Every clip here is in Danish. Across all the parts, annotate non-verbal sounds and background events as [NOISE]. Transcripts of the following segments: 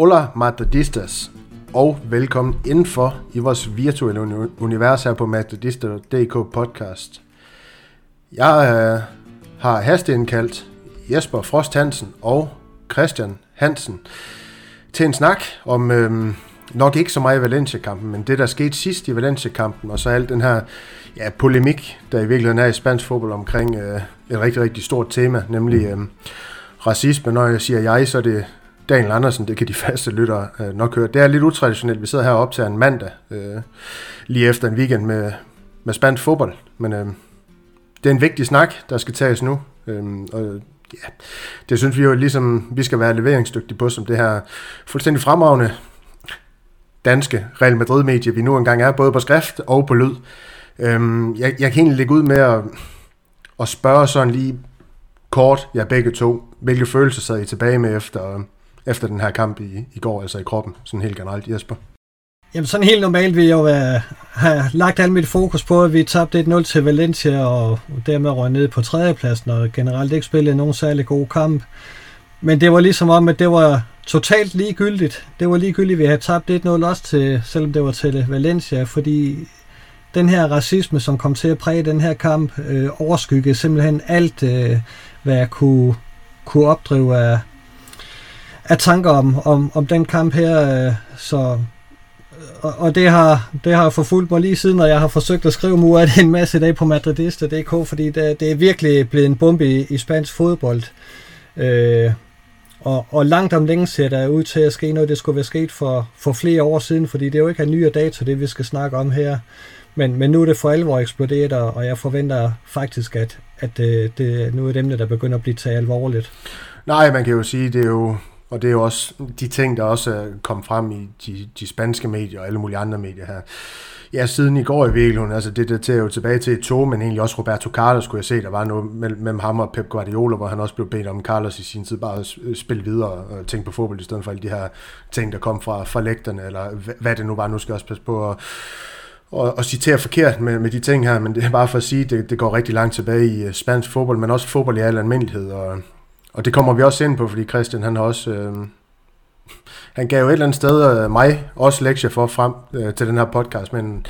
Hola Madridistas, og velkommen indenfor i vores virtuelle univers her på Madridista.dk podcast. Jeg øh, har hasteindkaldt Jesper Frost Hansen og Christian Hansen til en snak om øh, nok ikke så meget i Valencia-kampen, men det der skete sidst i Valencia-kampen, og så alt den her ja, polemik, der i virkeligheden er i spansk fodbold omkring øh, et rigtig, rigtig stort tema, nemlig øh, racisme. Når jeg siger jeg, så er det Daniel Andersen, det kan de [LAUGHS] faste lyttere øh, nok høre. Det er lidt utraditionelt. Vi sidder her op til en mandag, øh, lige efter en weekend med, med spansk fodbold. Men øh, det er en vigtig snak, der skal tages nu. Øh, og ja, det synes vi jo ligesom, vi skal være leveringsdygtige på, som det her fuldstændig fremragende danske Real Madrid-medie, vi nu engang er, både på skrift og på lyd. Øhm, jeg, jeg kan egentlig lægge ud med at, at spørge sådan lige kort, jeg ja, begge to, hvilke følelser sad I tilbage med efter, efter den her kamp i, i går, altså i kroppen, sådan helt generelt, Jesper? Jamen sådan helt normalt vil jeg jo være, have lagt alt mit fokus på, at vi tabte 1-0 til Valencia, og dermed røg ned på tredjepladsen, og generelt ikke spillede nogen særlig god kamp. Men det var ligesom om, at det var totalt ligegyldigt. Det var ligegyldigt, at vi havde tabt 1-0 også til, selvom det var til Valencia, fordi den her racisme, som kom til at præge den her kamp, øh, overskyggede simpelthen alt, øh, hvad jeg kunne, kunne opdrive af, af tanker om, om, om den kamp her. Øh, så, og, og det har, det har forfulgt mig lige siden, og jeg har forsøgt at skrive mig [LAUGHS] af en masse i dag på Madridista.dk, fordi det, det er virkelig blevet en bombe i, i spansk fodbold. Øh, og, og langt om længe ser der ud til at ske noget, det skulle være sket for, for flere år siden, fordi det er jo ikke en nyere dato, det vi skal snakke om her. Men, men nu er det for alvor eksploderet, og jeg forventer faktisk, at, at øh, det, det nu er dem, der begynder at blive taget alvorligt. Nej, man kan jo sige, det er jo, og det er jo også de ting, der også er kommet frem i de, de spanske medier og alle mulige andre medier her. Ja, siden i går i virkeligheden, altså det daterer jo tilbage til et tog, men egentlig også Roberto Carlos skulle jeg se, der var noget mellem ham og Pep Guardiola, hvor han også blev bedt om Carlos i sin tid bare at øh, spille videre og tænke på fodbold, i stedet for alle de her ting, der kom fra, fra lægterne, eller hvad det nu var, nu skal jeg også passe på at og, og citere forkert med, med de ting her, men det er bare for at sige, at det, det går rigtig langt tilbage i øh, spansk fodbold, men også fodbold i al almindelighed, og, og det kommer vi også ind på, fordi Christian han har også... Øh, han gav jo et eller andet sted øh, mig også lektie for frem øh, til den her podcast, men en,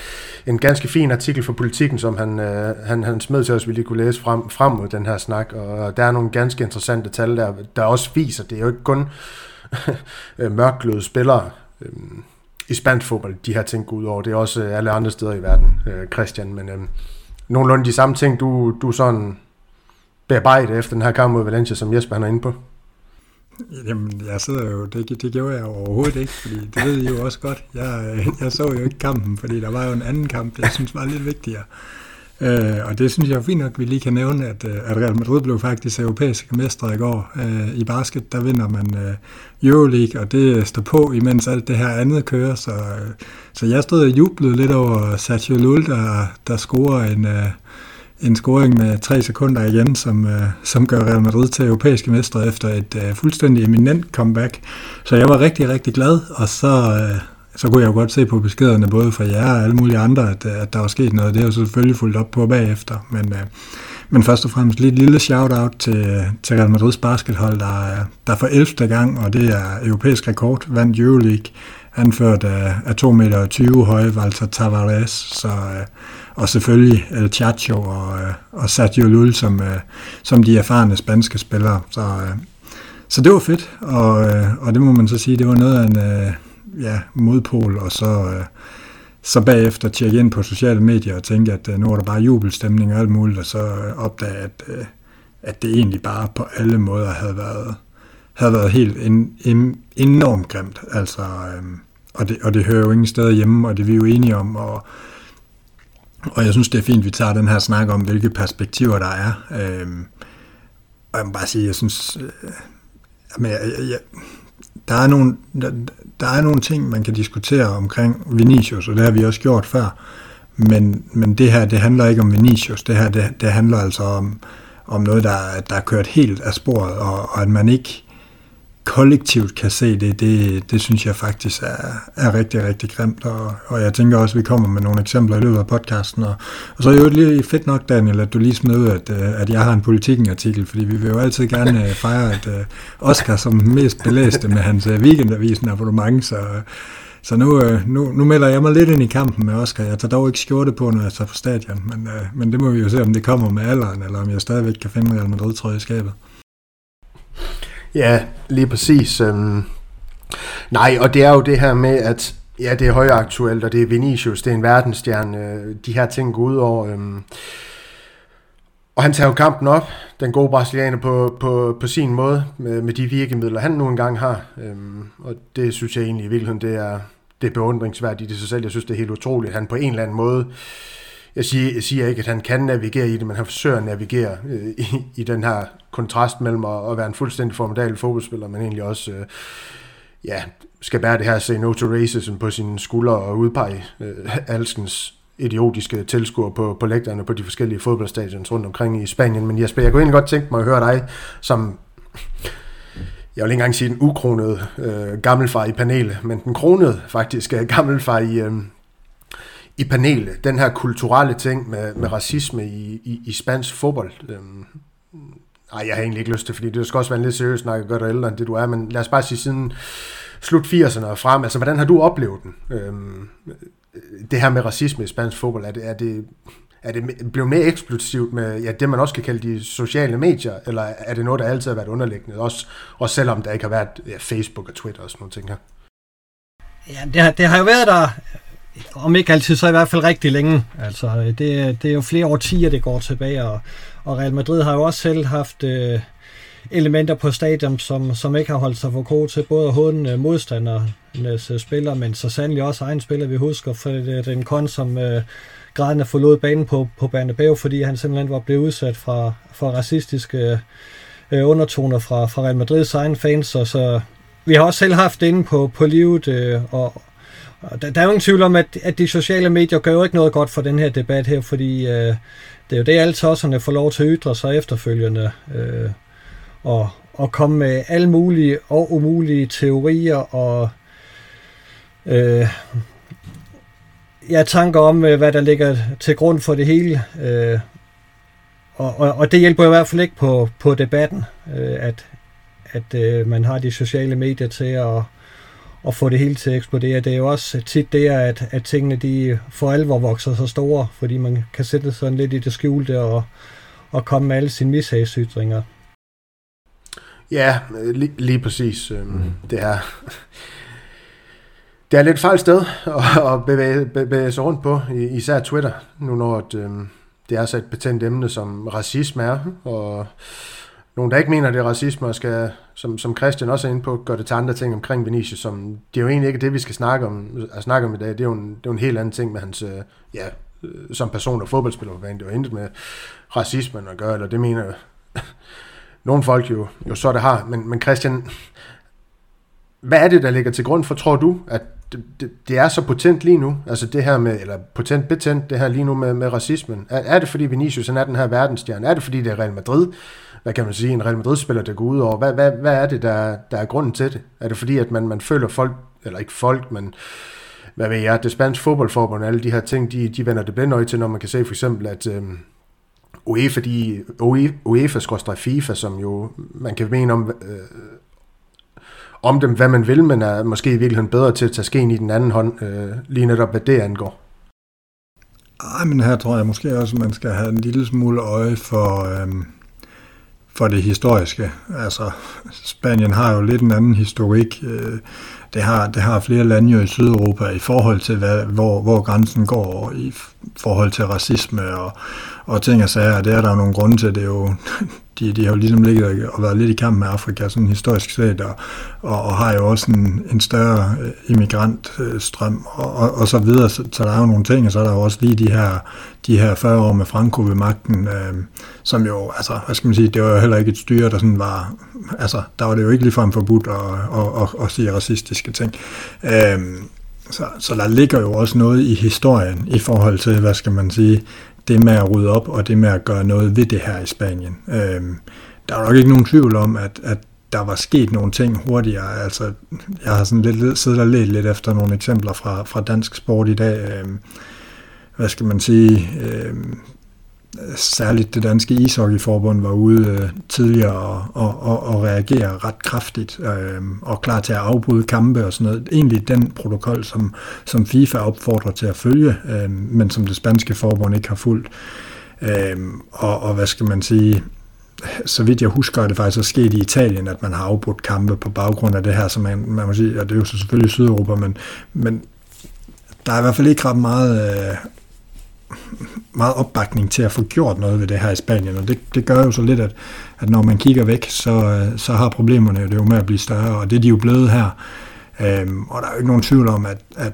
en ganske fin artikel fra politikken, som han, øh, han, han smed til os, vi lige kunne læse frem, frem mod den her snak, og der er nogle ganske interessante tal, der, der også viser, det er jo ikke kun [LAUGHS] øh, mørkløde spillere øh, i spansk fodbold, de her ting går ud over. Det er også øh, alle andre steder i verden, øh, Christian, men øh, nogenlunde de samme ting, du, du sådan bearbejdet efter den her kamp mod Valencia, som Jesper han er inde på. Jamen, jeg sidder jo, det, det gjorde jeg overhovedet ikke, fordi det ved I jo også godt. Jeg, jeg så jo ikke kampen, fordi der var jo en anden kamp, jeg synes var lidt vigtigere. Øh, og det synes jeg er fint nok, at vi lige kan nævne, at, øh, at Real Madrid blev faktisk europæiske mestre i går. Øh, I basket, der vinder man øh, Euroleague, og det står på, imens alt det her andet kører. Så, øh, så jeg stod og jublede lidt over Sergio Lul, der, der scorer en... Øh, en scoring med tre sekunder igen, som, øh, som gør Real Madrid til europæiske mestre efter et øh, fuldstændig eminent comeback. Så jeg var rigtig, rigtig glad, og så, øh, så kunne jeg jo godt se på beskederne både fra jer og alle mulige andre, at, øh, at der var sket noget. Det har jo selvfølgelig fulgt op på bagefter, men, øh, men først og fremmest lige et lille shout-out til, øh, til Real Madrids baskethold, der, øh, der for 11. gang, og det er europæisk rekord, vandt Euroleague, anført af, af 2 meter 20 høje Walter Tavares, så øh, og selvfølgelig El Chacho og, øh, og Sergio Lul som, øh, som de erfarne spanske spillere. Så, så det var fedt, og, og det må man så sige, det var noget af en ja, modpol, og så, så bagefter tjekke ind på sociale medier og tænke, at nu er der bare jubelstemning og alt muligt, og så opdage, at, at det egentlig bare på alle måder havde været, havde været helt en, en, enormt grimt. Altså, og, det, og det hører jo ingen steder hjemme, og det er vi jo enige om, og, og jeg synes, det er fint, at vi tager den her snak om, hvilke perspektiver der er. Øhm, og jeg må bare sige, jeg synes, øh, jeg, jeg, jeg, der, er nogle, der, der er nogle ting, man kan diskutere omkring Vinicius, og det har vi også gjort før. Men, men det her, det handler ikke om Vinicius. Det her, det, det handler altså om, om noget, der, der er kørt helt af sporet, og, og at man ikke kollektivt kan se det, det, det synes jeg faktisk er, er rigtig, rigtig grimt, og, og jeg tænker også, at vi kommer med nogle eksempler i løbet af podcasten, og, og så er det jo lige fedt nok, Daniel, at du lige smed at, øh, at jeg har en politikken-artikel, fordi vi vil jo altid gerne øh, fejre, at øh, Oscar som mest belæste med hans weekendavisen abonnement, så, så nu, nu, nu melder jeg mig lidt ind i kampen med Oscar. Jeg tager dog ikke skjorte på, når jeg tager på stadion, men, men det må vi jo se, om det kommer med alderen, eller om jeg stadigvæk kan finde Real Madrid-trøje i skabet. Ja, lige præcis. Øhm, nej, og det er jo det her med, at ja, det er højaktuelt, og det er Vinicius, det er en verdensstjerne, øh, de her ting går ud over. Øhm, og han tager jo kampen op, den gode brasilianer, på, på, på sin måde, med, med de virkemidler, han nu engang har. Øhm, og det synes jeg egentlig i virkeligheden, det er, det er beundringsværdigt i sig selv. Jeg synes, det er helt utroligt, at han på en eller anden måde jeg siger, jeg siger ikke, at han kan navigere i det, men han forsøger at navigere øh, i, i den her kontrast mellem at, at være en fuldstændig formidabel fodboldspiller, men egentlig også øh, ja, skal bære det her say no to racism på sine skuldre og udpege øh, alskens idiotiske tilskuer på, på lægterne på de forskellige fodboldstadions rundt omkring i Spanien. Men Jesper, jeg kunne egentlig godt tænke mig at høre dig, som jeg vil ikke engang sige den ukronede øh, gammelfar i panelet, men den kronede faktisk øh, gammelfar i, øh, i panelet, den her kulturelle ting med, med racisme i, i, i spansk fodbold. Øhm, ej, jeg har egentlig ikke lyst til, fordi det skal også være en lidt seriøst snak at gøre dig ældre end det du er, men lad os bare sige siden slut 80'erne og frem, altså hvordan har du oplevet den? Øhm, det her med racisme i spansk fodbold, er det, er det, er det blevet mere eksplosivt med ja, det, man også kan kalde de sociale medier, eller er det noget, der altid har været underliggende, også, også selvom der ikke har været ja, Facebook og Twitter og sådan nogle ting her? Ja, det har, det har jo været der om ikke altid, så i hvert fald rigtig længe. Altså, det, det er jo flere årtier, det går tilbage, og, og Real Madrid har jo også selv haft øh, elementer på stadion, som, som ikke har holdt sig for gode til både hunden øh, modstandernes øh, spillere, men så sandelig også egen spiller, vi husker, for det, øh, den kon, som øh, grædende forlod banen på, på Bernabeu, fordi han simpelthen var blevet udsat fra, for racistiske øh, undertoner fra, fra Real Madrids egen fans, og så vi har også selv haft det inde på, på livet, øh, og, der, der er jo ingen tvivl om, at, at de sociale medier gør jo ikke noget godt for den her debat her, fordi øh, det er jo det, alle tosserne får lov til at ytre sig efterfølgende. Øh, og, og komme med alle mulige og umulige teorier og øh, ja, tanker om, øh, hvad der ligger til grund for det hele. Øh, og, og, og det hjælper i hvert fald ikke på, på debatten, øh, at, at øh, man har de sociale medier til at at få det hele til at eksplodere. Det er jo også tit det, at, at tingene de for alvor vokser så store, fordi man kan sætte sådan lidt i det skjulte og, og komme med alle sine mishagsytringer. Ja, lige, lige præcis. Mm. Det er det er lidt fejl sted at bevæge, bevæge sig rundt på, især Twitter, nu når at, øhm, det er så et betændt emne, som racisme er, og nogen, der ikke mener, det er racisme, og skal, som, som Christian også er inde på, gør det til andre ting omkring Vinicius, som det er jo egentlig ikke det, vi skal snakke om, at snakke om i dag. Det er jo en, det er jo en helt anden ting med hans, øh, ja, øh, som person og fodboldspiller, det er jo intet med racismen at gøre, eller det mener [LAUGHS] nogle folk jo, jo så det har. Men, men Christian, hvad er det, der ligger til grund for, tror du, at det, det, det er så potent lige nu, altså det her med, eller potent betændt, det her lige nu med, med racismen? Er, er det fordi Vinicius han er den her verdensstjerne? Er det fordi det er Real Madrid, hvad kan man sige, en Real Madrid-spiller, der går ud over. Hvad, hvad, hvad er det, der, der er grunden til det? Er det fordi, at man, man føler folk, eller ikke folk, men hvad ved jeg, det spanske fodboldforbund, alle de her ting, de, de vender det blinde øje til, når man kan se for eksempel, at øh, UEFA, de, UEFA FIFA, som jo, man kan mene om, øh, om dem, hvad man vil, men er måske i virkeligheden bedre til at tage skeen i den anden hånd, øh, lige netop hvad det angår. Ej, men her tror jeg måske også, at man skal have en lille smule øje for, øhm, for det historiske. Altså, Spanien har jo lidt en anden historik. Øh, det har, det har flere lande jo i Sydeuropa i forhold til, hvad, hvor, hvor grænsen går i forhold til racisme og, og ting og sager. Det er der jo nogle grunde til. Det er jo, [LAUGHS] de, de har jo ligesom ligget og været lidt i kamp med Afrika, sådan historisk set, og, og, og har jo også en, en større øh, immigrantstrøm øh, og, og, og så videre. Så, så der er jo nogle ting, og så er der jo også lige de her, de her 40 år med Franco ved magten, øh, som jo, altså, hvad skal man sige, det var jo heller ikke et styre, der sådan var, altså, der var det jo ikke ligefrem forbudt at, at, at, at sige racistiske ting. Øh, så, så der ligger jo også noget i historien i forhold til, hvad skal man sige, det med at rydde op og det med at gøre noget ved det her i Spanien. Øh, der er nok ikke nogen tvivl om, at, at der var sket nogle ting hurtigere. Altså, jeg har sådan lidt siddet og let lidt efter nogle eksempler fra, fra dansk sport i dag. Øh, hvad skal man sige? Øh, særligt det danske ishockeyforbund var ude øh, tidligere og, og, og, og reagere ret kraftigt øh, og klar til at afbryde kampe og sådan noget. Egentlig den protokol, som, som FIFA opfordrer til at følge, øh, men som det spanske forbund ikke har fulgt. Øh, og, og hvad skal man sige? så vidt jeg husker, er det faktisk er sket i Italien, at man har afbrudt kampe på baggrund af det her, som man, man må sige, og det er jo selvfølgelig Sydeuropa, men, men der er i hvert fald ikke ret meget, øh, meget opbakning til at få gjort noget ved det her i Spanien, og det, det gør jo så lidt, at, at når man kigger væk, så, øh, så har problemerne det jo med at blive større, og det er de jo blevet her. Øhm, og der er jo ikke nogen tvivl om, at, at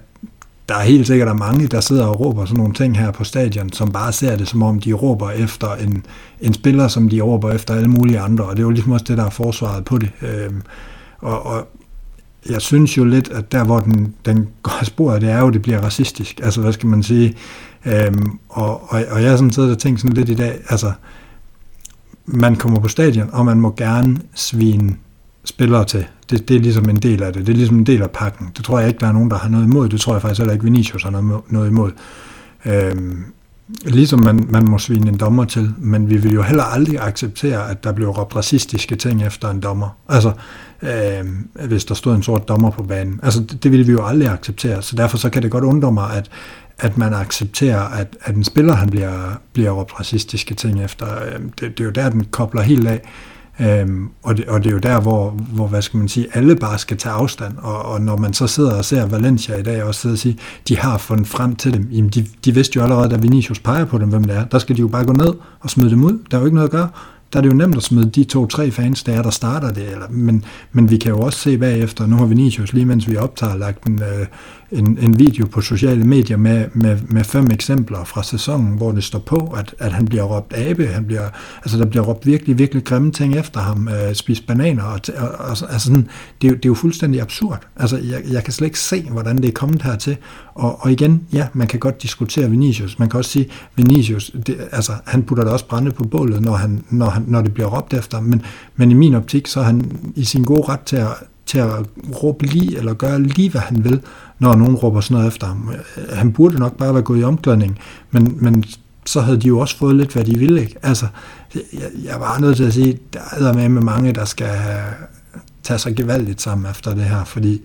der er helt sikkert der er mange, der sidder og råber sådan nogle ting her på stadion, som bare ser det som om, de råber efter en, en spiller, som de råber efter alle mulige andre, og det er jo ligesom også det, der er forsvaret på det. Øhm, og, og jeg synes jo lidt, at der, hvor den, den går sporet, det er jo, det bliver racistisk. Altså, hvad skal man sige? Øhm, og, og, og jeg har sådan siddet og tænkt sådan lidt i dag, altså, man kommer på stadion, og man må gerne svine spillere til. Det, det er ligesom en del af det. Det er ligesom en del af pakken. Det tror jeg ikke, der er nogen, der har noget imod. Det tror jeg faktisk heller ikke, Vinicius har noget, noget imod. Øhm, ligesom man, man må svine en dommer til, men vi vil jo heller aldrig acceptere, at der bliver råbt racistiske ting efter en dommer. Altså, øh, hvis der stod en sort dommer på banen. Altså, det, det vil vi jo aldrig acceptere, så derfor så kan det godt undre mig, at, at man accepterer, at, at en spiller han bliver, bliver råbt racistiske ting efter. Øhm, det, det er jo der, den kobler helt af. Øhm, og, det, og det er jo der, hvor, hvor, hvad skal man sige, alle bare skal tage afstand, og, og når man så sidder og ser Valencia i dag, og sidder og siger, de har fundet frem til dem, jamen de, de vidste jo allerede, da Vinicius peger på dem, hvem det er, der skal de jo bare gå ned og smide dem ud, der er jo ikke noget at gøre, der er det jo nemt at smide de to-tre fans, der er, der starter det, eller, men, men vi kan jo også se bagefter, nu har Vinicius lige mens vi optager lagt en, øh, en, en video på sociale medier med, med, med fem eksempler fra sæsonen, hvor det står på, at, at han bliver råbt abe, han bliver, altså der bliver råbt virkelig, virkelig grimme ting efter ham, øh, spise bananer, og, og, og altså sådan, det, er jo, det er jo fuldstændig absurd. Altså jeg, jeg kan slet ikke se, hvordan det er kommet hertil, og, og igen, ja, man kan godt diskutere Vinicius, man kan også sige, Vinicius, det, altså han putter da også brænde på bålet, når, han, når, han, når det bliver råbt efter, men, men i min optik, så er han i sin gode ret til at, til at råbe lige, eller gøre lige, hvad han vil, når nogen råber sådan noget efter ham. Han burde nok bare være gået i omklædning, men, men så havde de jo også fået lidt, hvad de ville. Ikke? Altså, jeg, jeg var nødt til at sige, der er med med mange, der skal tage sig gevaldigt sammen efter det her, fordi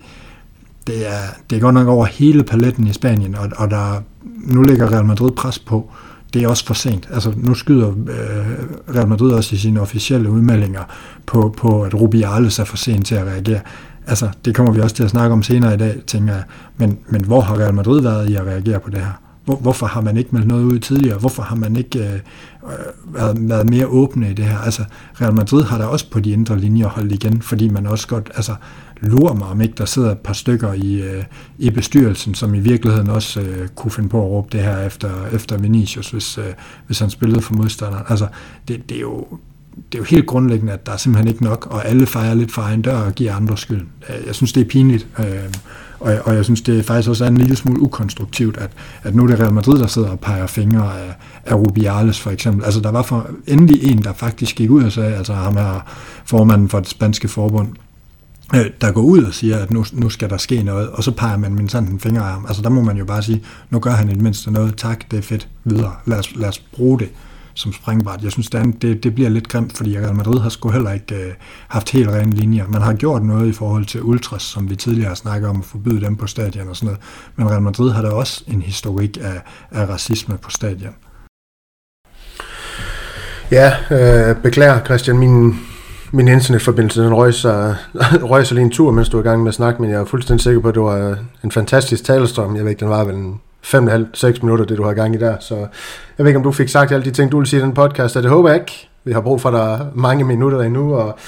det er, det er godt nok over hele paletten i Spanien, og, og der, nu ligger Real Madrid pres på. Det er også for sent. Altså, nu skyder øh, Real Madrid også i sine officielle udmeldinger på, på, at Rubiales er for sent til at reagere altså, det kommer vi også til at snakke om senere i dag, tænker jeg. Men, men hvor har Real Madrid været i at reagere på det her? Hvor, hvorfor har man ikke meldt noget ud tidligere? Hvorfor har man ikke øh, øh, været, været mere åbne i det her? Altså, Real Madrid har da også på de indre linjer holdt igen, fordi man også godt, altså, lurer mig om ikke, der sidder et par stykker i, øh, i bestyrelsen, som i virkeligheden også øh, kunne finde på at råbe det her efter, efter Vinicius, hvis, øh, hvis han spillede for modstanderen. Altså, det, det, er jo, det er jo helt grundlæggende, at der er simpelthen ikke nok, og alle fejrer lidt for egen dør og giver andre skyld. Øh, jeg synes, det er pinligt, øh, og, og jeg synes, det er faktisk også en lille smule ukonstruktivt, at, at nu er det Real Madrid, der sidder og peger fingre af, af Rubiales for eksempel. Altså, der var for endelig en, der faktisk gik ud og sagde, altså ham her formanden for det spanske forbund, øh, der går ud og siger, at nu, nu skal der ske noget, og så peger man min sådan en finger af ham. Altså, der må man jo bare sige, nu gør han i det mindste noget, tak, det er fedt, videre, lad os, lad os bruge det som springbræt. Jeg synes, det, det, det bliver lidt grimt, fordi Real Madrid har sgu heller ikke øh, haft helt rene linjer. Man har gjort noget i forhold til Ultras, som vi tidligere har snakket om at forbyde dem på stadion og sådan noget. Men Real Madrid har da også en historik af, af racisme på stadion. Ja, øh, beklager Christian, min, min internetforbindelse den røg sig, [LAUGHS] røg sig lige en tur, mens du var i gang med at snakke, men jeg er fuldstændig sikker på, at det var en fantastisk talestrøm. Jeg ved ikke, den var vel en 5,5-6 minutter, det du har gang i der. Så jeg ved ikke, om du fik sagt alle de ting, du vil sige i den podcast, og det håber jeg ikke. Vi har brug for dig mange minutter endnu, og,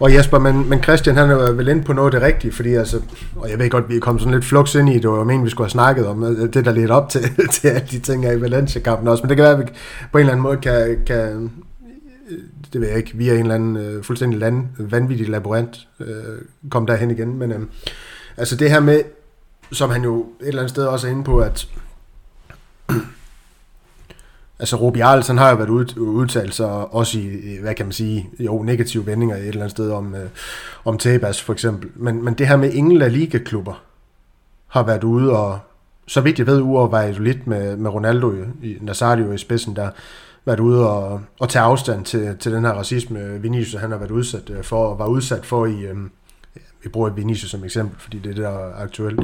og Jesper, men, men Christian han er vel inde på noget af det rigtige, fordi altså, og jeg ved godt, vi er kommet sådan lidt flux ind i, det var jo meningen, vi skulle have snakket om, øh, det der lidt op til, [LAUGHS] til alle de ting her i Valencia-kampen også, men det kan være, at vi på en eller anden måde kan, kan øh, det ved jeg ikke, via en eller anden øh, fuldstændig land, vanvittig laborant, øh, komme derhen igen, men øh, altså det her med, som han jo et eller andet sted også er inde på, at Altså Rubiales, han har jo været ud, udtalt sig også i, hvad kan man sige, jo, negative vendinger et eller andet sted om, øh, om Tebas for eksempel. Men, men det her med ingen La Liga-klubber har været ude og, så vidt jeg ved, uovervejet lidt med, med Ronaldo i Nazario i spidsen, der været ude og, og tage afstand til, til den her racisme, Vinicius han har været udsat øh, for, og var udsat for i, øh, vi bruger Vinicius som eksempel, fordi det er det, der er aktuelt,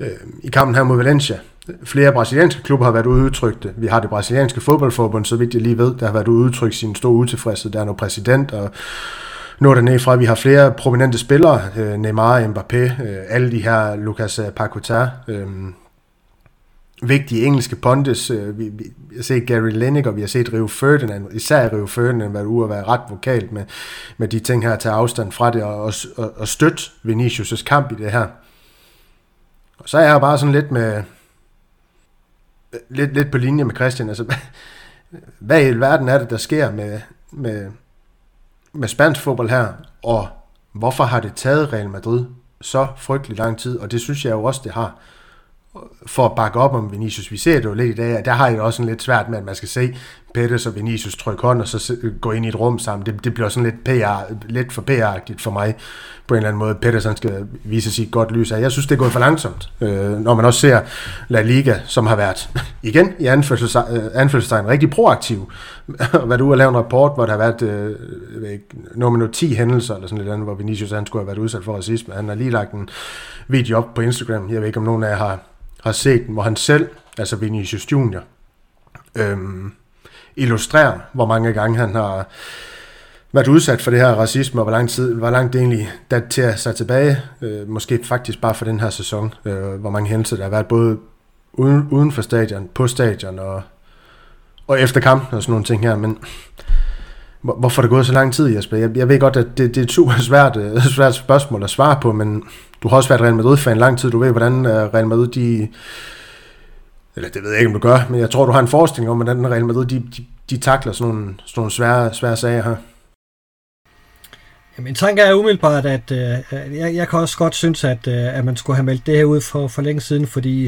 øh, i kampen her mod Valencia. Flere brasilianske klubber har været udtrykte. udtrykt det. Vi har det brasilianske fodboldforbund, så vidt jeg lige ved, der har været udtrykt sin store utilfredshed. Der er noget præsident, og nu er fra, vi har flere prominente spillere, øh, Neymar, Mbappé, øh, alle de her, Lucas Paqueta, øh, vigtige engelske pontes. Øh, vi, vi, vi har set Gary Lineker, vi har set Rio Ferdinand, især Rio Ferdinand, været ude at være ret vokalt med, med de ting her, at tage afstand fra det og, og, og støtte Vinicius' kamp i det her. Og så er jeg bare sådan lidt med, lidt, lidt på linje med Christian. Altså, [LAUGHS] hvad i verden er det, der sker med, med, med spansk fodbold her, og hvorfor har det taget Real Madrid så frygtelig lang tid, og det synes jeg jo også, det har for at bakke op om Vinicius. Vi ser det jo lidt i dag, der har jeg også sådan lidt svært med, at man skal se Pettis og Vinicius trykke hånd, og så gå ind i et rum sammen. Det, det bliver sådan lidt, PR, lidt for PR-agtigt for mig, på en eller anden måde. Pettis han skal vise sig godt lys af. Jeg synes, det er gået for langsomt, øh, når man også ser La Liga, som har været, [LAUGHS] igen i øh, anførselstegn, rigtig proaktiv. [LAUGHS] hvad du har lavet en rapport, hvor der har været øh, nummer 10 hændelser, eller sådan lidt andet, hvor Vinicius han skulle have været udsat for racisme. Han har lige lagt en video op på Instagram. Jeg ved ikke, om nogen af jer har, har set den, hvor han selv, altså Vinicius Junior, øhm, illustrerer, hvor mange gange han har været udsat for det her racisme, og hvor lang tid, hvor langt det egentlig daterer sig tilbage, øh, måske faktisk bare for den her sæson, øh, hvor mange hændelser der har været både uden, uden for stadion, på stadion og, og efter kampen og sådan nogle ting her, men hvorfor er det gået så lang tid, Jesper? Jeg, jeg ved godt, at det, det er et super svært, øh, svært spørgsmål at svare på, men du har også været Real Madrid-fan lang tid, du ved, hvordan øh, Real Madrid, de, eller det ved jeg ikke, om du gør, men jeg tror, du har en forestilling om, hvordan Real Madrid, de, de, de takler sådan nogle, sådan nogle svære, svære sager her. Min tanke er umiddelbart, at øh, jeg, jeg kan også godt synes, at, øh, at man skulle have meldt det her ud for, for længe siden, fordi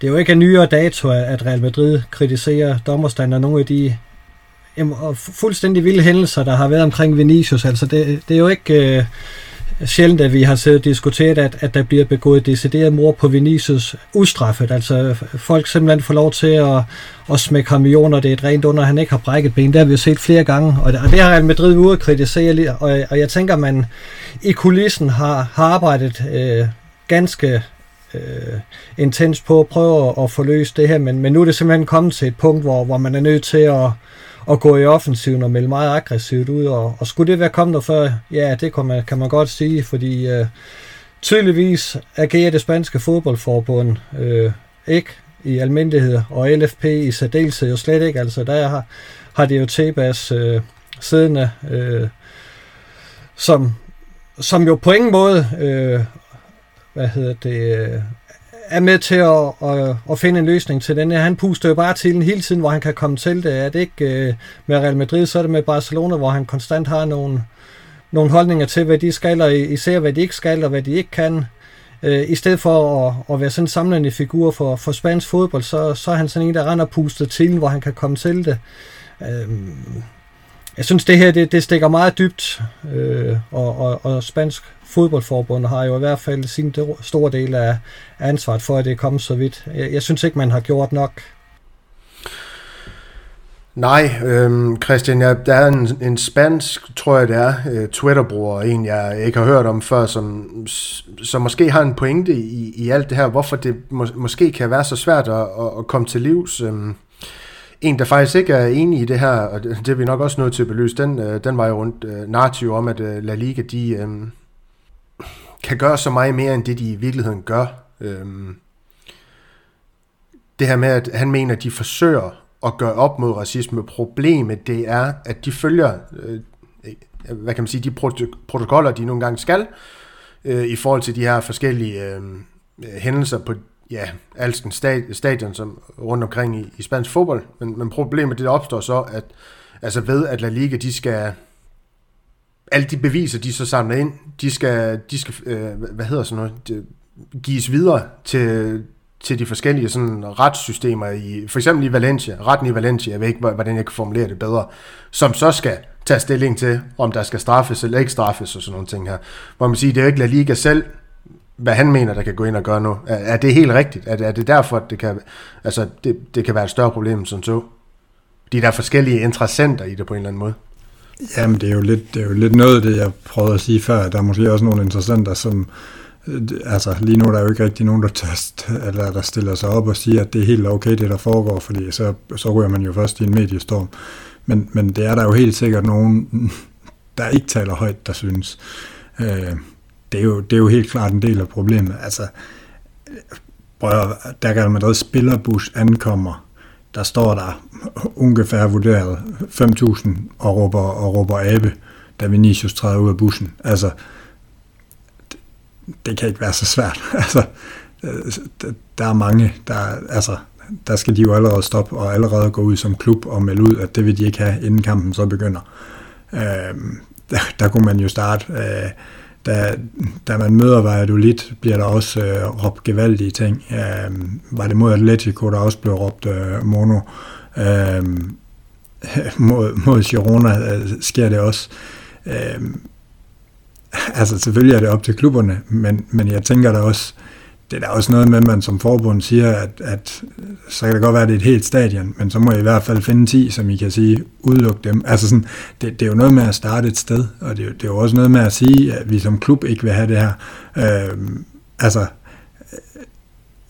det er jo ikke en nyere dato, at Real Madrid kritiserer dommerstanden og nogle af de jamen, fuldstændig vilde hændelser, der har været omkring Vinicius. Altså det, det er jo ikke... Øh, sjældent, at vi har siddet og diskuteret, at, at der bliver begået decideret mor på Vinicius ustraffet. Altså folk simpelthen får lov til at, at smække ham i jorden, og det er et rent under, at han ikke har brækket ben. Det har vi jo set flere gange, og det, og det har Real Madrid ude at kritisere, og, og jeg tænker, at man i kulissen har, har arbejdet øh, ganske øh, intens på at prøve at, at få løst det her, men, men nu er det simpelthen kommet til et punkt, hvor, hvor man er nødt til at at gå i offensiven og melde meget aggressivt ud. Og, og skulle det være kommet der før? Ja, det kan man, kan man godt sige, fordi øh, tydeligvis agerer det spanske fodboldforbund øh, ikke i almindelighed, og LFP i særdeleshed jo slet ikke. Altså der har, har det jo Tebas øh, siddende, øh, som, som jo på ingen måde øh, hvad hedder det, øh, er med til at, at, at finde en løsning til den her. Han puster jo bare til den hele tiden, hvor han kan komme til det. Er det ikke øh, med Real Madrid, så er det med Barcelona, hvor han konstant har nogle, nogle holdninger til, hvad de skal, og især hvad de ikke skal, og hvad de ikke kan. Øh, I stedet for at, at være sådan en samlende figur for, for spansk fodbold, så, så er han sådan en, der render pustet til, hvor han kan komme til det. Uh, jeg synes, det her det, det stikker meget dybt, øh, og, og, og spansk fodboldforbundet har jo i hvert fald sin store del af ansvaret for, at det er kommet så vidt. Jeg, jeg synes ikke, man har gjort nok. Nej, øhm, Christian, jeg, der er en, en spansk, tror jeg det er, øh, Twitter-bruger, en jeg ikke har hørt om før, som, som måske har en pointe i, i alt det her, hvorfor det må, måske kan være så svært at, at, at komme til livs. Øhm, en, der faktisk ikke er enig i det her, og det, det er vi nok også nødt til at belyse, den, øh, den var jo rundt øh, narrativ om, at øh, La Liga, de øh, kan gøre så meget mere, end det de i virkeligheden gør. Øhm, det her med, at han mener, at de forsøger at gøre op mod racisme. Problemet, det er, at de følger, øh, hvad kan man sige, de protokoller, de nogle gange skal, øh, i forhold til de her forskellige øh, hændelser på ja, Alsken stadion som rundt omkring i, i spansk fodbold. Men, men problemet det opstår så, at altså ved at La Liga, de skal alle de beviser, de så samler ind, de skal, de skal øh, hvad hedder sådan noget, de, gives videre til, til de forskellige sådan, retssystemer, i, for eksempel i Valencia, retten i Valencia, jeg ved ikke, hvordan jeg kan formulere det bedre, som så skal tage stilling til, om der skal straffes eller ikke straffes og sådan nogle ting her. Hvor man siger, det er jo ikke La Liga selv, hvad han mener, der kan gå ind og gøre nu. Er, er det helt rigtigt? Er, er det derfor, at det kan, altså, det, det kan være et større problem som så? De der forskellige interessenter i det på en eller anden måde. Jamen, det er jo lidt, det er jo lidt noget af det, jeg prøvede at sige før. Der er måske også nogle interessenter, som... Øh, altså, lige nu der er jo ikke rigtig nogen, der, test, eller der stiller sig op og siger, at det er helt okay, det der foregår, fordi så, så ryger man jo først i en mediestorm. Men, men det er der jo helt sikkert nogen, [LAUGHS] der ikke taler højt, der synes. Øh, det, er jo, det er jo helt klart en del af problemet. Altså, øh, prøv, der kan Madrid spillerbus ankommer, der står der ungefær vurderet 5.000 og råber, og råber abe, da Vinicius træder ud af bussen. Altså, det, det kan ikke være så svært. [LAUGHS] altså, øh, der er mange, der, altså, der skal de jo allerede stoppe og allerede gå ud som klub og melde ud, at det vil de ikke have, inden kampen så begynder. Øh, der, der kunne man jo starte, øh, da, da man møder Valladolid, bliver der også øh, råbt gevaldige ting. Øh, var det mod Atletico, der også blev råbt øh, mono. Øh, [LAUGHS] mod, mod Girona øh, sker det også. Øh, altså selvfølgelig er det op til klubberne, men, men jeg tænker da også, øh, det er da også noget med, at man som forbund siger, at, at så kan det godt være, at det er et helt stadion, men så må I i hvert fald finde 10, som I kan sige, udelukke dem. Altså sådan, det, det er jo noget med at starte et sted, og det, det er jo også noget med at sige, at vi som klub ikke vil have det her. Øh, altså,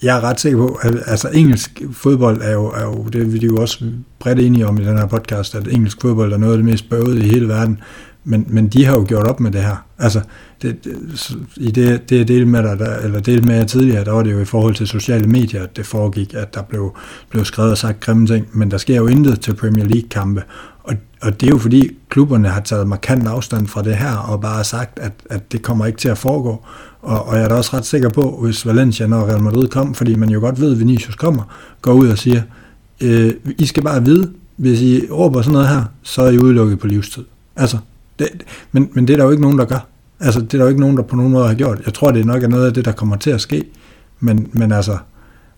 jeg er ret sikker på, at altså, engelsk fodbold er jo, er jo, det er vi jo også bredt enige om i den her podcast, at engelsk fodbold er noget af det mest bøvede i hele verden, men, men de har jo gjort op med det her. Altså, det, det, i det, det del med dig, der, eller del med jer tidligere, der var det jo i forhold til sociale medier, at det foregik, at der blev, blev skrevet og sagt grimme ting, men der sker jo intet til Premier League-kampe, og, og det er jo fordi klubberne har taget markant afstand fra det her, og bare sagt, at, at det kommer ikke til at foregå, og, og jeg er da også ret sikker på, hvis Valencia, når Real Madrid kom, fordi man jo godt ved, at Vinicius kommer, går ud og siger, øh, I skal bare vide, hvis I råber sådan noget her, så er I udelukket på livstid. Altså, det, men, men det er der jo ikke nogen, der gør. Altså, det er der jo ikke nogen, der på nogen måde har gjort. Jeg tror, det er nok er noget af det, der kommer til at ske. Men, men altså,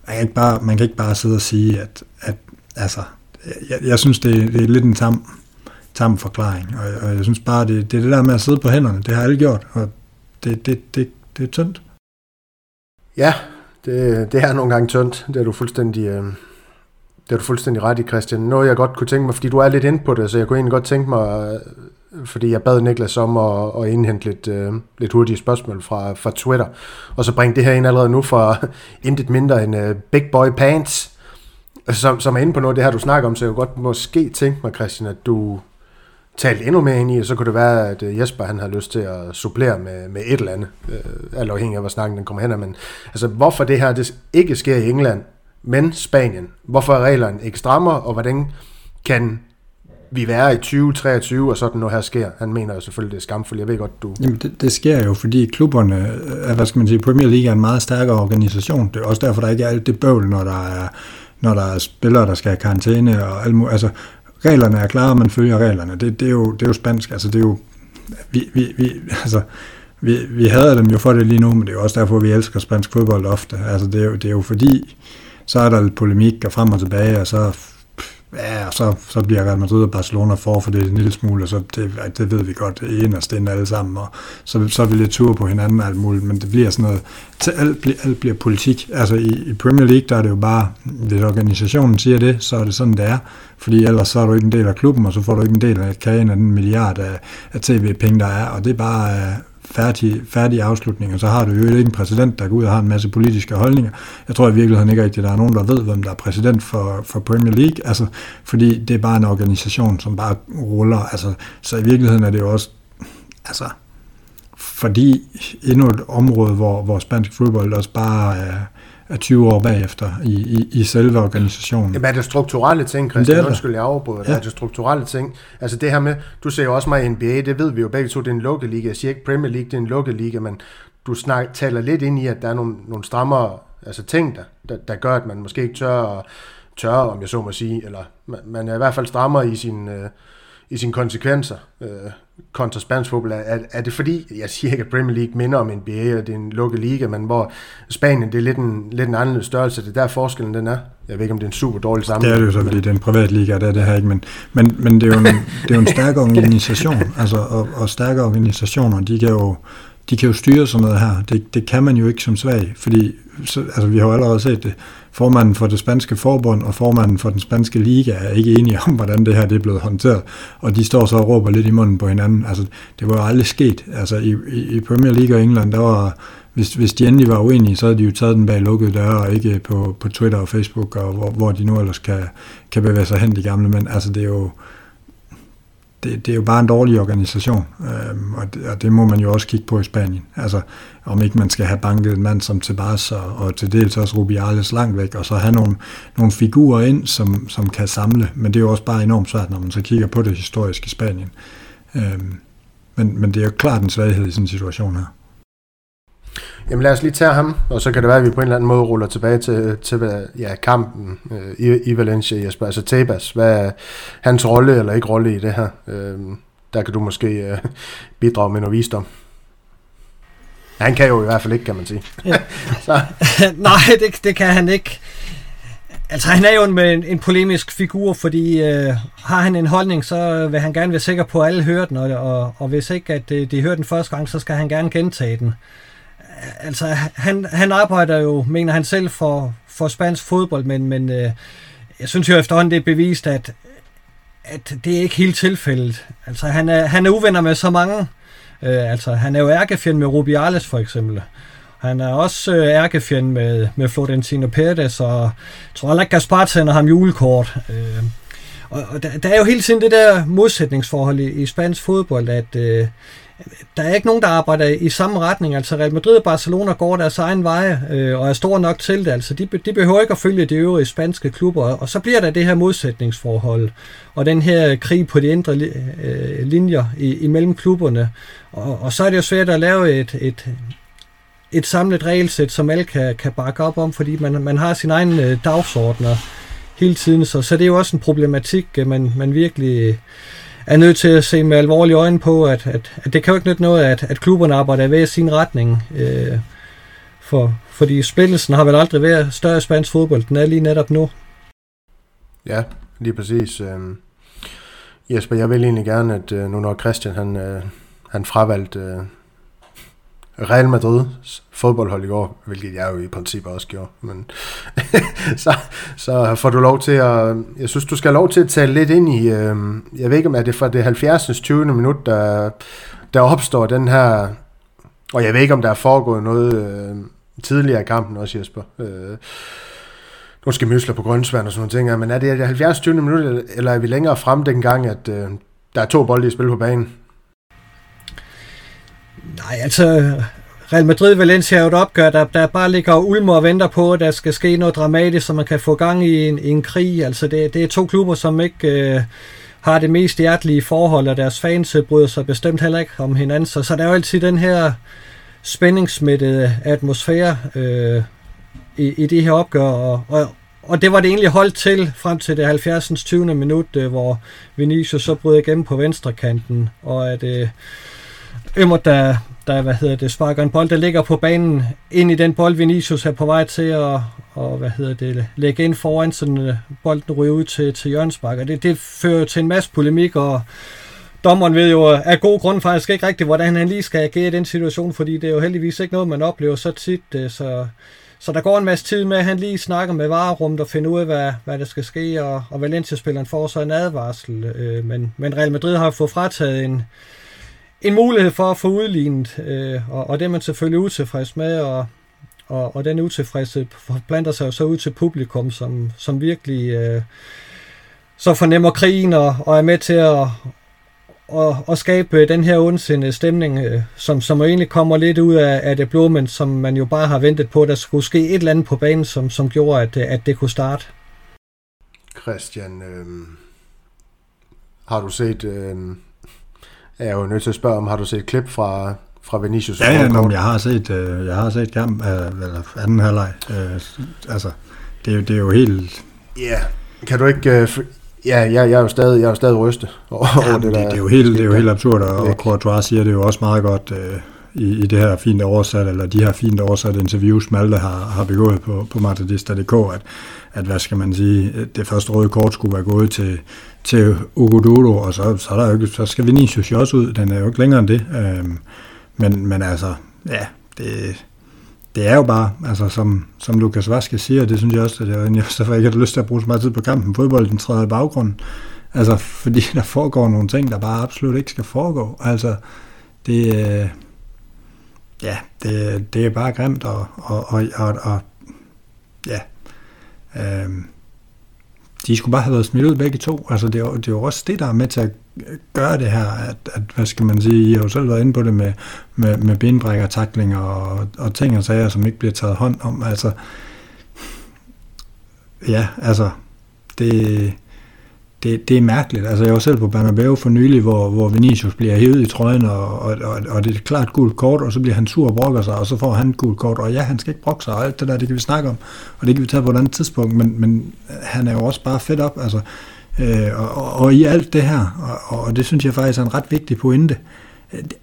man kan, ikke bare, man kan ikke bare sidde og sige, at, at altså, jeg, jeg synes, det, det er lidt en tam, tam forklaring. Og, og jeg synes bare, det, det er det der med at sidde på hænderne. Det har alle gjort, og det, det, det, det er tyndt. Ja, det, det er nogle gange tyndt. Det er du fuldstændig... Øh det er du fuldstændig ret i, Christian. Noget, jeg godt kunne tænke mig, fordi du er lidt inde på det, så jeg kunne egentlig godt tænke mig fordi jeg bad Niklas om at, at indhente lidt, uh, lidt hurtige spørgsmål fra, fra Twitter, og så bringe det her ind allerede nu fra [LAUGHS] intet mindre end uh, Big Boy Pants, altså, som, som er inde på noget af det her, du snakker om, så jeg kunne godt måske tænke mig, Christian, at du talte endnu mere ind i, og så kunne det være, at øh, Jesper han har lyst til at supplere med, med et eller andet, uh, alt afhængig af, hvor snakken den kommer hen af, men altså, hvorfor det her det ikke sker i England, men Spanien? Hvorfor er reglerne ikke strammere, og hvordan kan vi være i 2023, og sådan noget her sker. Han mener jo selvfølgelig, det er skamfuldt. Jeg ved godt, du... Jamen, det, det sker jo, fordi klubberne, er, hvad skal man sige, Premier League er en meget stærkere organisation. Det er også derfor, der ikke er alt det bøvl, når der er, når der er spillere, der skal have karantæne og alt muligt. Altså, reglerne er klare, og man følger reglerne. Det, det, er, jo, det er jo spansk. Altså, det er jo... Vi, vi, vi, altså, vi, vi hader dem jo for det lige nu, men det er jo også derfor, vi elsker spansk fodbold ofte. Altså, det er jo, det er jo fordi, så er der lidt polemik og frem og tilbage, og så Ja, så, så bliver Real Madrid og Barcelona for for det en lille smule, og så det, det ved vi godt det ene og inde alle sammen, og så, så er vi lidt tur på hinanden og alt muligt, men det bliver sådan noget, til alt, bliver, alt bliver politik. Altså i, i Premier League, der er det jo bare, hvis organisationen siger det, så er det sådan, det er, fordi ellers så er du ikke en del af klubben, og så får du ikke en del af kagen af den milliard af, af tv-penge, der er, og det er bare, øh, færdig, færdig afslutning, og så har du jo ikke en præsident, der går ud og har en masse politiske holdninger. Jeg tror i virkeligheden ikke rigtigt, at der er nogen, der ved, hvem der er præsident for, for Premier League, altså, fordi det er bare en organisation, som bare ruller. Altså, så i virkeligheden er det jo også, altså, fordi endnu et område, hvor, hvor spansk fodbold også bare er, er 20 år bagefter i, i, i selve organisationen. Jamen er det strukturelle ting, Christian? Det er Undskyld, jeg afbryder ja. Er det strukturelle ting? Altså det her med, du ser jo også mig i NBA, det ved vi jo begge to, det er en lukket liga. Jeg siger ikke Premier League, det er en lukket liga, men du snak, taler lidt ind i, at der er nogle, nogle strammere altså ting, der, der, der gør, at man måske ikke tør, tør, om jeg så må sige, eller man, man er i hvert fald strammer i sin, øh, i sine konsekvenser, øh, kontra spansk fodbold? Er, er det fordi, jeg siger ikke, at Premier League minder om NBA, og det er en lukket liga, men hvor Spanien det er lidt en, lidt en anden størrelse, det er der forskellen den er? Jeg ved ikke, om det er en super dårlig sammenhæng. Det er det jo så, fordi det er en privat liga, det er det her ikke, men, men, men det, er jo en, det er jo en stærk organisation, [LAUGHS] altså, og, og stærke organisationer, de kan jo, de kan jo styre sådan noget her. Det, det kan man jo ikke som svag, fordi så, altså, vi har jo allerede set det. Formanden for det spanske forbund og formanden for den spanske liga er ikke enige om, hvordan det her det er blevet håndteret, og de står så og råber lidt i munden på hinanden. Altså, det var jo aldrig sket. Altså, i, i Premier League og England, der var, hvis, hvis de endelig var uenige, så havde de jo taget den bag lukkede døre, og ikke på, på Twitter og Facebook, og hvor, hvor de nu ellers kan, kan bevæge sig hen, de gamle mænd. Altså, det er jo, det, det er jo bare en dårlig organisation, øhm, og, det, og det må man jo også kigge på i Spanien. Altså, om ikke man skal have banket en mand som Tebas og, og til dels også Rubiales langt væk, og så have nogle, nogle figurer ind, som, som kan samle, men det er jo også bare enormt svært, når man så kigger på det historiske Spanien. Øhm, men, men det er jo klart en svaghed i sådan en situation her. Jamen lad os lige tage ham, og så kan det være, at vi på en eller anden måde ruller tilbage til, til ja, kampen øh, i, i Valencia, Jesper. Altså Tabas, hvad er hans rolle eller ikke rolle i det her? Øh, der kan du måske øh, bidrage med noget visdom. Han kan jo i hvert fald ikke, kan man sige. Ja. [LAUGHS] så. [LAUGHS] Nej, det, det kan han ikke. Altså, han er jo en, en, en polemisk figur, fordi øh, har han en holdning, så vil han gerne være sikker på, at alle hører den, og, og, og hvis ikke, at de, de hører den første gang, så skal han gerne gentage den altså, han, han arbejder jo, mener han selv, for, for spansk fodbold, men, men øh, jeg synes jo efterhånden, det er bevist, at, at det er ikke helt tilfældet. Altså, han er, han er uvenner med så mange. Øh, altså, han er jo ærkefjend med Rubiales, for eksempel. Han er også øh, ærkefjend med, med Florentino Pérez, og jeg tror heller ikke, Gaspar sender ham julekort. Øh, og, og der, der er jo hele tiden det der modsætningsforhold i, i spansk fodbold, at, øh, der er ikke nogen, der arbejder i samme retning. Altså Real Madrid og Barcelona går deres egen veje øh, og er store nok til det. Altså de, de behøver ikke at følge de øvrige spanske klubber. Og så bliver der det her modsætningsforhold og den her krig på de indre øh, linjer i, imellem klubberne. Og, og så er det jo svært at lave et, et, et samlet regelsæt, som alle kan, kan bakke op om, fordi man, man har sin egen øh, dagsordner hele tiden. Så, så det er jo også en problematik, øh, man, man virkelig er nødt til at se med alvorlige øjne på, at, at, at det kan jo ikke nytte noget, at, at klubberne arbejder ved sin retning. Øh, for, fordi spillelsen har vel aldrig været større i spansk fodbold, den er lige netop nu. Ja, lige præcis. Øh, Jesper, jeg vil egentlig gerne, at øh, nu når Christian han, øh, han fravalgte øh, Real Madrids fodboldhold i går, hvilket jeg jo i princippet også gjorde. Men [LAUGHS] så, så får du lov til at... Jeg synes, du skal have lov til at tale lidt ind i... Øh, jeg ved ikke, om er det fra det 70. 20. minut, der, der opstår den her... Og jeg ved ikke, om der er foregået noget øh, tidligere i kampen også, Jesper. Øh, nu skal mysler på Grønsvand og sådan nogle ting, men er det 70. 20. minut, eller er vi længere frem dengang, at øh, der er to bolde i spil på banen? Nej, altså Real Madrid-Valencia er jo et opgør, der, der bare ligger og ulmer og venter på, at der skal ske noget dramatisk, så man kan få gang i en, i en krig. Altså det, det er to klubber, som ikke øh, har det mest hjertelige forhold, og deres fans øh, bryder sig bestemt heller ikke om hinanden. Så, så der er jo altid den her spændingsmættede atmosfære øh, i, i de her opgør, og, og, og det var det egentlig holdt til frem til det 70. 20. minut, øh, hvor Vinicius så bryder igennem på venstre kanten, og at... Øh, Ømmer, der, der hvad hedder det, sparker en bold, der ligger på banen ind i den bold, Vinicius er på vej til at og, hvad hedder det, lægge ind foran, så øh, bolden ryger ud til, til Jørgens det, det fører til en masse polemik, og dommeren ved jo øh, af god grund faktisk ikke rigtigt, hvordan han lige skal agere i den situation, fordi det er jo heldigvis ikke noget, man oplever så tit. Øh, så, så der går en masse tid med, at han lige snakker med varerummet og finder ud af, hvad, hvad der skal ske, og, og Valencia-spilleren får så en advarsel. Men, men Real Madrid har fået frataget en, en mulighed for at få udlignet, øh, og, og det er man selvfølgelig utilfreds med, og, og, og den utilfredshed planter sig jo så ud til publikum, som, som virkelig øh, så fornemmer krigen og, og er med til at og, og skabe den her ondsindede stemning, øh, som, som egentlig kommer lidt ud af, af det blå, men som man jo bare har ventet på, at der skulle ske et eller andet på banen, som, som gjorde, at, øh, at det kunne starte. Christian, øh, har du set øh, jeg er jo nødt til at spørge om, har du set klip fra, fra Vinicius? Ja, ja nå, jeg har set, øh, jeg har set kamp, øh, eller anden halvleg. Øh, altså, det er, jo, det er jo helt... Ja, yeah. kan du ikke... Øh, Ja, jeg, jeg er jo stadig, jeg er jo stadig rystet [LAUGHS] over ja, det, det, der. det, er jo helt, det er jo helt absurd, og, og Courtois siger det jo også meget godt øh, i, i det her fint oversat, eller de her fint oversatte interviews, Malte har, har begået på, på Martadista.dk, at, at, hvad skal man sige, det første røde kort skulle være gået til, til Ugododo, og så, så, er der jo ikke, så skal Vinicius jo også ud, den er jo ikke længere end det, øhm, men, men altså, ja, det, det er jo bare, altså som, som Lukas Vaske siger, det synes jeg også, at jeg, jeg så ikke har lyst til at bruge så meget tid på kampen. Fodbolden træder i baggrunden. Altså, fordi der foregår nogle ting, der bare absolut ikke skal foregå. Altså, det, øh, ja, det, det er bare grimt, og, og, og, og, og ja, øhm, de skulle bare have været smidt ud begge to. Altså, det er, det er jo også det, der er med til at gøre det her, at, at hvad skal man sige, I har jo selv været inde på det med, med, med benbrækker, taklinger og, og ting og sager, som ikke bliver taget hånd om. Altså, ja, altså, det, det, det er mærkeligt. Altså, jeg var selv på Bernabeu for nylig, hvor, hvor Vinicius bliver hævet i trøjen, og, og, og, og det er klart gult kort, og så bliver han sur og brokker sig, og så får han et gult kort, og ja, han skal ikke brokke sig, og alt det der, det kan vi snakke om, og det kan vi tage på et andet tidspunkt, men, men han er jo også bare fedt op, altså, øh, og, og, og i alt det her, og, og det synes jeg faktisk er en ret vigtig pointe, det,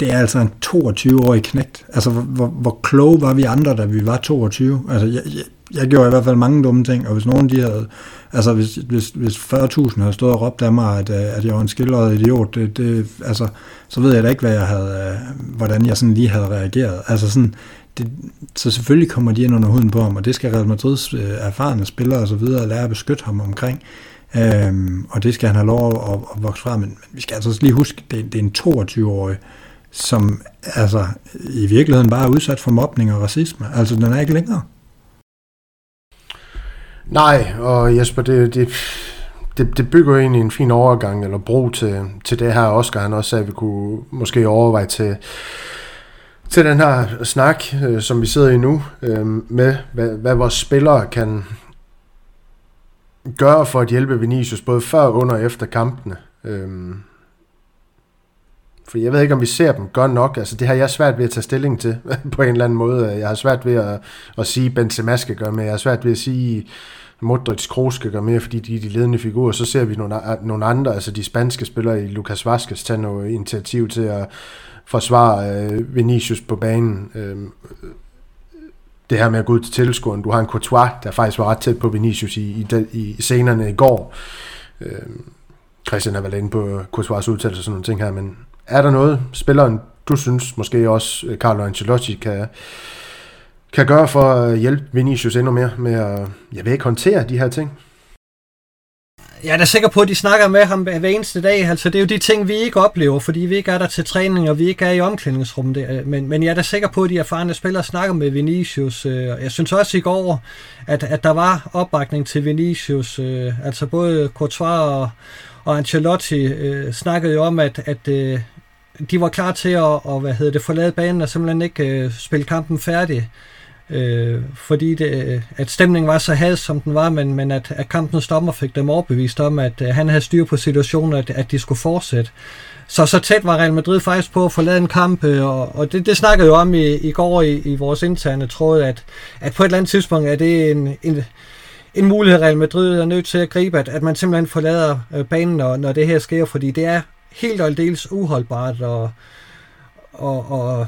det er altså en 22-årig knægt. Altså, hvor, hvor, hvor kloge var vi andre, da vi var 22? Altså, jeg, jeg, jeg gjorde i hvert fald mange dumme ting, og hvis nogen de havde, altså hvis, hvis, hvis 40.000 havde stået og råbt af mig, at, øh, at jeg var en skildret idiot, det, det, altså, så ved jeg da ikke, hvad jeg havde, øh, hvordan jeg sådan lige havde reageret. Altså sådan, det, så selvfølgelig kommer de ind under huden på ham, og det skal Real Madrids øh, erfarne spillere og så videre lære at beskytte ham omkring. Øhm, og det skal han have lov at, at, at vokse fra, men, men vi skal altså lige huske, det, det er en 22-årig, som altså i virkeligheden bare er udsat for mobning og racisme. Altså den er ikke længere. Nej, og Jesper, det, det, det, det bygger jo egentlig en fin overgang eller bro til, til det her Oscar, han også sagde, at vi kunne måske overveje til, til den her snak, øh, som vi sidder i nu, øh, med hvad, hvad vores spillere kan gøre for at hjælpe Vinicius, både før, under og efter kampene. Øh, for jeg ved ikke, om vi ser dem godt nok. Altså, det har jeg svært ved at tage stilling til [LAUGHS] på en eller anden måde. Jeg har svært ved at, at sige, at Benzema skal gøre med. Jeg har svært ved at sige, Modric Kroos skal gøre mere, fordi de er de ledende figurer. Så ser vi nogle, nogle andre, altså de spanske spillere i Lucas Vazquez, tage noget initiativ til at forsvare øh, Vinicius på banen. Øh, det her med at gå ud til tilskueren. Du har en Courtois, der faktisk var ret tæt på Vinicius i, i, i scenerne i går. Øh, Christian har været inde på Courtois' udtalelse og sådan nogle ting her, men er der noget, spilleren, du synes måske også øh, Carlo Ancelotti kan, kan gøre for at hjælpe Vinicius endnu mere med at, jeg ved ikke, håndtere de her ting? Jeg er da sikker på, at de snakker med ham hver eneste dag. Altså, det er jo de ting, vi ikke oplever, fordi vi ikke er der til træning, og vi ikke er i omklædningsrummet. Men, men jeg er da sikker på, at de erfarne spillere snakker med Vinicius. Øh, jeg synes også i går, at, at der var opbakning til Vinicius. Øh, altså både Courtois og, og Ancelotti øh, snakkede jo om, at, at øh, de var klar til at og, hvad hedder det, forlade banen og simpelthen ikke øh, spille kampen færdig. Øh, fordi det, at stemningen var så had, som den var, men, men at, at kampens dommer fik dem overbevist om, at at han havde styr på situationen, at, at de skulle fortsætte. Så så tæt var Real Madrid faktisk på at forlade en kamp, øh, og, og det, det snakkede jo om i, i går i, i vores interne tråd, at, at på et eller andet tidspunkt er det en, en, en mulighed, Real Madrid er nødt til at gribe, at, at man simpelthen forlader øh, banen, når, når det her sker, fordi det er helt og aldeles uholdbart, og, og, og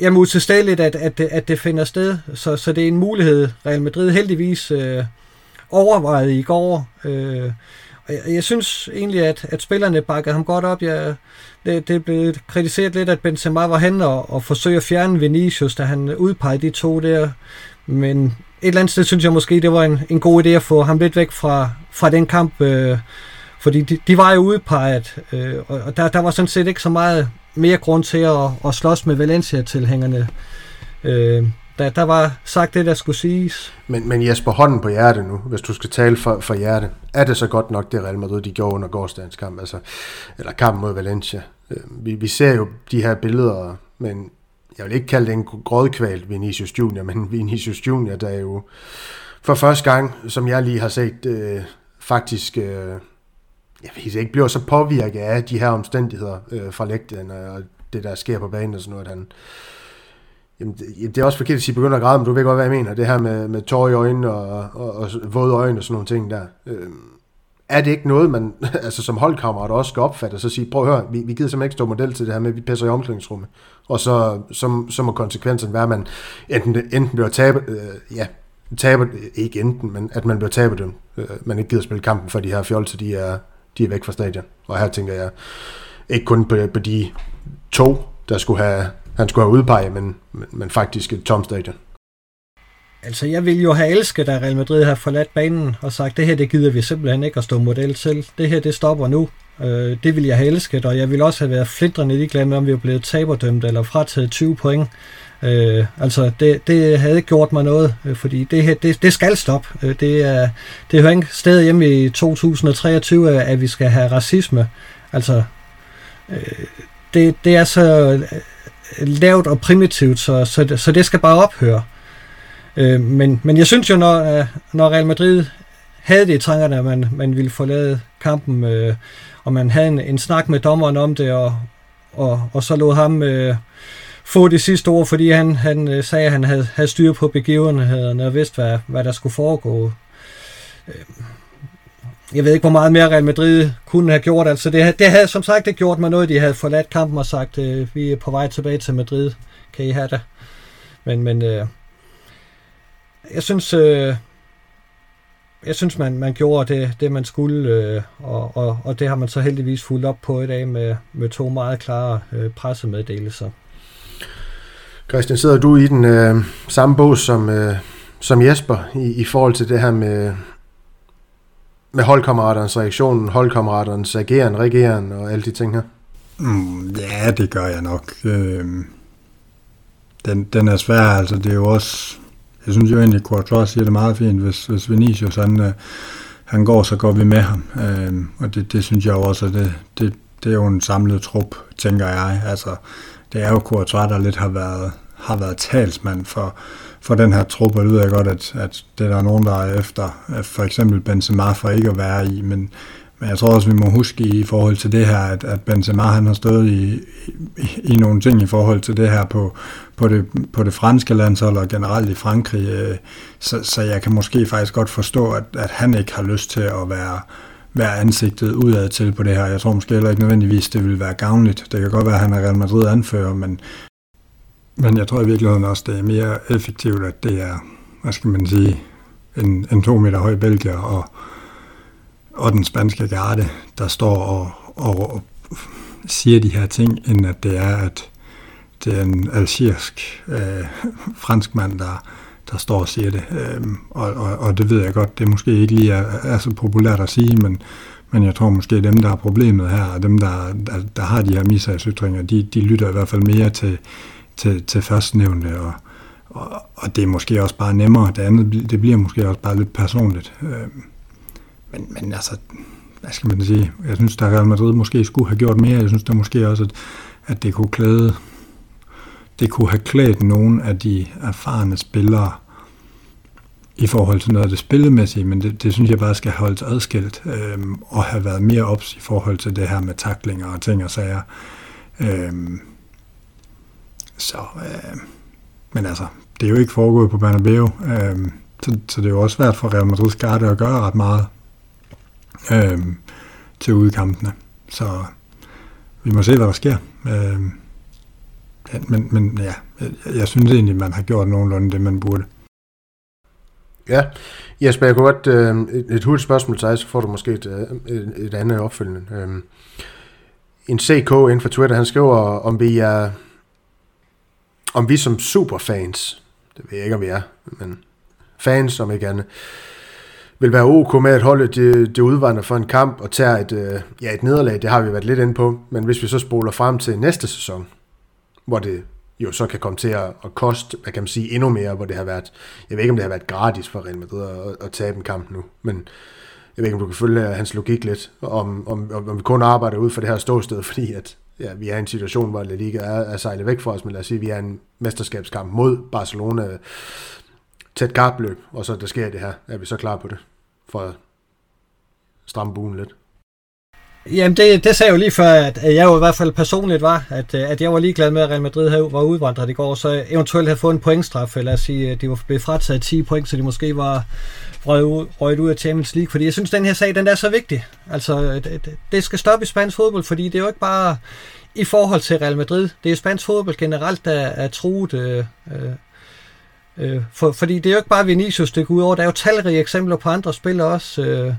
jamen utilstedeligt, at, at, at det finder sted. Så, så det er en mulighed, Real Madrid heldigvis øh, overvejede i går. Øh, og jeg, jeg synes egentlig, at, at spillerne bakkede ham godt op. Jeg, det, det blev kritiseret lidt, at Benzema var hen og, og forsøgte at fjerne Vinicius, da han udpegede de to der. Men et eller andet sted synes jeg måske, det var en, en god idé at få ham lidt væk fra, fra den kamp. Øh, fordi de, de var jo udpeget, øh, og der, der var sådan set ikke så meget mere grund til at, at slås med Valencia-tilhængerne. Øh, der, der var sagt det, der skulle siges. Men, men Jesper, hånden på hjertet nu, hvis du skal tale for, for hjerte. Er det så godt nok, det Real Madrid, de gjorde under gårdsdagens kamp, altså, eller kampen mod Valencia? Øh, vi, vi ser jo de her billeder, men jeg vil ikke kalde det en grådkval Vinicius Junior, [LAUGHS] men Vinicius Junior, der er jo for første gang, som jeg lige har set, øh, faktisk... Øh, jeg ved ikke, bliver så påvirket af de her omstændigheder øh, fra lægten øh, og det, der sker på banen og sådan noget, at han, Jamen, det, det er også forkert at sige, begynder at græde, men du ved godt, hvad jeg mener. Det her med, med tår i øjnene og, og, og våde øjne og sådan nogle ting der. Øh, er det ikke noget, man [LAUGHS] altså som holdkammerat også skal opfatte, og så sige, prøv at høre, vi, vi gider simpelthen ikke stå model til det her med, at vi passer i omklædningsrummet. Og så, så, så må konsekvensen være, at man enten, enten bliver taber, øh, ja, taber, ikke enten, men at man bliver taber dem. Øh, man ikke gider spille kampen, for de her fjolser, de er, de er væk fra stadion. Og her tænker jeg ikke kun på, på de to, der skulle have, han skulle have udpeget, men, men, men faktisk et tom stadion. Altså, jeg ville jo have elsket, at Real Madrid har forladt banen og sagt, det her, det gider vi simpelthen ikke at stå model til. Det her, det stopper nu. Øh, det ville jeg have elsket, og jeg ville også have været flindrende ligeglad med, om vi var blevet taberdømt eller frataget 20 point. Øh, altså, det, det havde ikke gjort mig noget, øh, fordi det det, det skal stoppe. Øh, det, er, det hører ikke sted hjemme i 2023, at vi skal have racisme. Altså, øh, det, det er så øh, lavt og primitivt, så, så, det, så det skal bare ophøre. Øh, men, men jeg synes jo, når, øh, når Real Madrid havde det i tankerne, at man, man ville forlade kampen, øh, og man havde en, en snak med dommeren om det, og, og, og så lod ham øh, få det sidste ord, fordi han, han øh, sagde, at han havde, havde styr på begivenhederne og vidste, hvad, hvad der skulle foregå. Øh, jeg ved ikke, hvor meget mere Real Madrid kunne have gjort. Altså, det, det havde som sagt ikke gjort mig noget, de havde forladt kampen og sagt, øh, vi er på vej tilbage til Madrid. Kan I have det? Men, men øh, jeg synes, øh, jeg synes man, man gjorde det, det man skulle, øh, og, og, og det har man så heldigvis fulgt op på i dag med, med to meget klare øh, pressemeddelelser. Christian, sidder du i den øh, samme bog som, øh, som Jesper i, i forhold til det her med, med holdkammeraternes reaktion, holdkammeraternes ageren, regeren og alle de ting her? Mm, ja, det gør jeg nok. Øh, den, den er svær, altså det er jo også jeg synes jo egentlig, at Courtois siger det meget fint, hvis, hvis Vinicius han, øh, han går, så går vi med ham. Øh, og det, det synes jeg også, at det, det, det er jo en samlet trup, tænker jeg. Altså, det er jo Courtois, der lidt har været, har været talsmand for, for den her truppe. og det ved jeg godt, at, at det der er nogen, der er efter, for eksempel Benzema for ikke at være i, men, men jeg tror også, vi må huske i forhold til det her, at, at Benzema han har stået i, i, i nogle ting i forhold til det her på, på, det, på det franske landshold og generelt i Frankrig. Øh, så, så jeg kan måske faktisk godt forstå, at, at han ikke har lyst til at være, være ansigtet udad til på det her. Jeg tror måske heller ikke nødvendigvis, det vil være gavnligt. Det kan godt være, at han er Real Madrid anfører, men, men jeg tror i virkeligheden også, det er mere effektivt, at det er, hvad skal man sige, en, en to meter høj belgier og, og den spanske garde, der står og, og, og siger de her ting, end at det er, at det er en algerisk øh, fransk mand, der, der står og siger det. Øhm, og, og, og det ved jeg godt, det måske ikke lige er, er så populært at sige, men, men jeg tror måske, at dem, der har problemet her, og dem, der, der, der har de her misagsytringer, de, de lytter i hvert fald mere til, til, til førstnævnte, og, og, og det er måske også bare nemmere. Det andet, det bliver måske også bare lidt personligt. Øhm, men, men altså, hvad skal man sige? Jeg synes, at Real Madrid måske skulle have gjort mere. Jeg synes der måske også, at, at det kunne klæde det kunne have klædt nogle af de erfarne spillere i forhold til noget af det spillemæssige, men det, det synes jeg bare skal holdes adskilt øhm, og have været mere ops i forhold til det her med taklinger og ting og sager. Øhm, så, øh, men altså, det er jo ikke foregået på Bernabeu, øhm, så, så det er jo også svært for Real Madrid's garde at gøre ret meget øhm, til udkampene. Så vi må se, hvad der sker. Øhm, men, men ja, jeg, synes egentlig, man har gjort nogenlunde det, man burde. Ja, Jesper, jeg kunne godt, øh, et, et hurtigt spørgsmål til dig, så får du måske et, øh, et, et andet opfølgende. Øh, en CK inden for Twitter, han skriver, om vi er, om vi som superfans, det ved jeg ikke, om vi er, men fans som ikke andet, vil være ok med, at holdet det, det udvandrer for en kamp og tager et, øh, ja, et nederlag, det har vi været lidt inde på, men hvis vi så spoler frem til næste sæson, hvor det jo så kan komme til at, at koste, hvad kan man sige, endnu mere, hvor det har været, jeg ved ikke, om det har været gratis for Real Madrid at, at tabe en kamp nu, men jeg ved ikke, om du kan følge hans logik lidt, om, om, om vi kun arbejder ud for det her ståsted, [LAUGHS] fordi at ja, vi er i en situation, hvor La Liga er, er sejlet væk fra os, men lad os sige, at vi er en mesterskabskamp mod Barcelona, tæt kapløb, og så der sker det her. Er vi så klar på det, for at stramme buen lidt? Jamen, det, det sagde jeg jo lige før, at jeg jo i hvert fald personligt var, at, øh, at jeg var ligeglad med, at Real Madrid havde, var udvandret i går, så eventuelt havde fået en pointstraf, eller at sige, at de var blevet frataget 10 point, så de måske var røget ud, røget ud af Champions League, fordi jeg synes, at den her sag, den er så vigtig. Altså, det, det skal stoppe i spansk fodbold, fordi det er jo ikke bare i forhold til Real Madrid. Det er spansk fodbold generelt, der er truet. Øh, øh, øh for, fordi det er jo ikke bare Vinicius, det går ud over. Der er jo talrige eksempler på andre spillere også. Øh,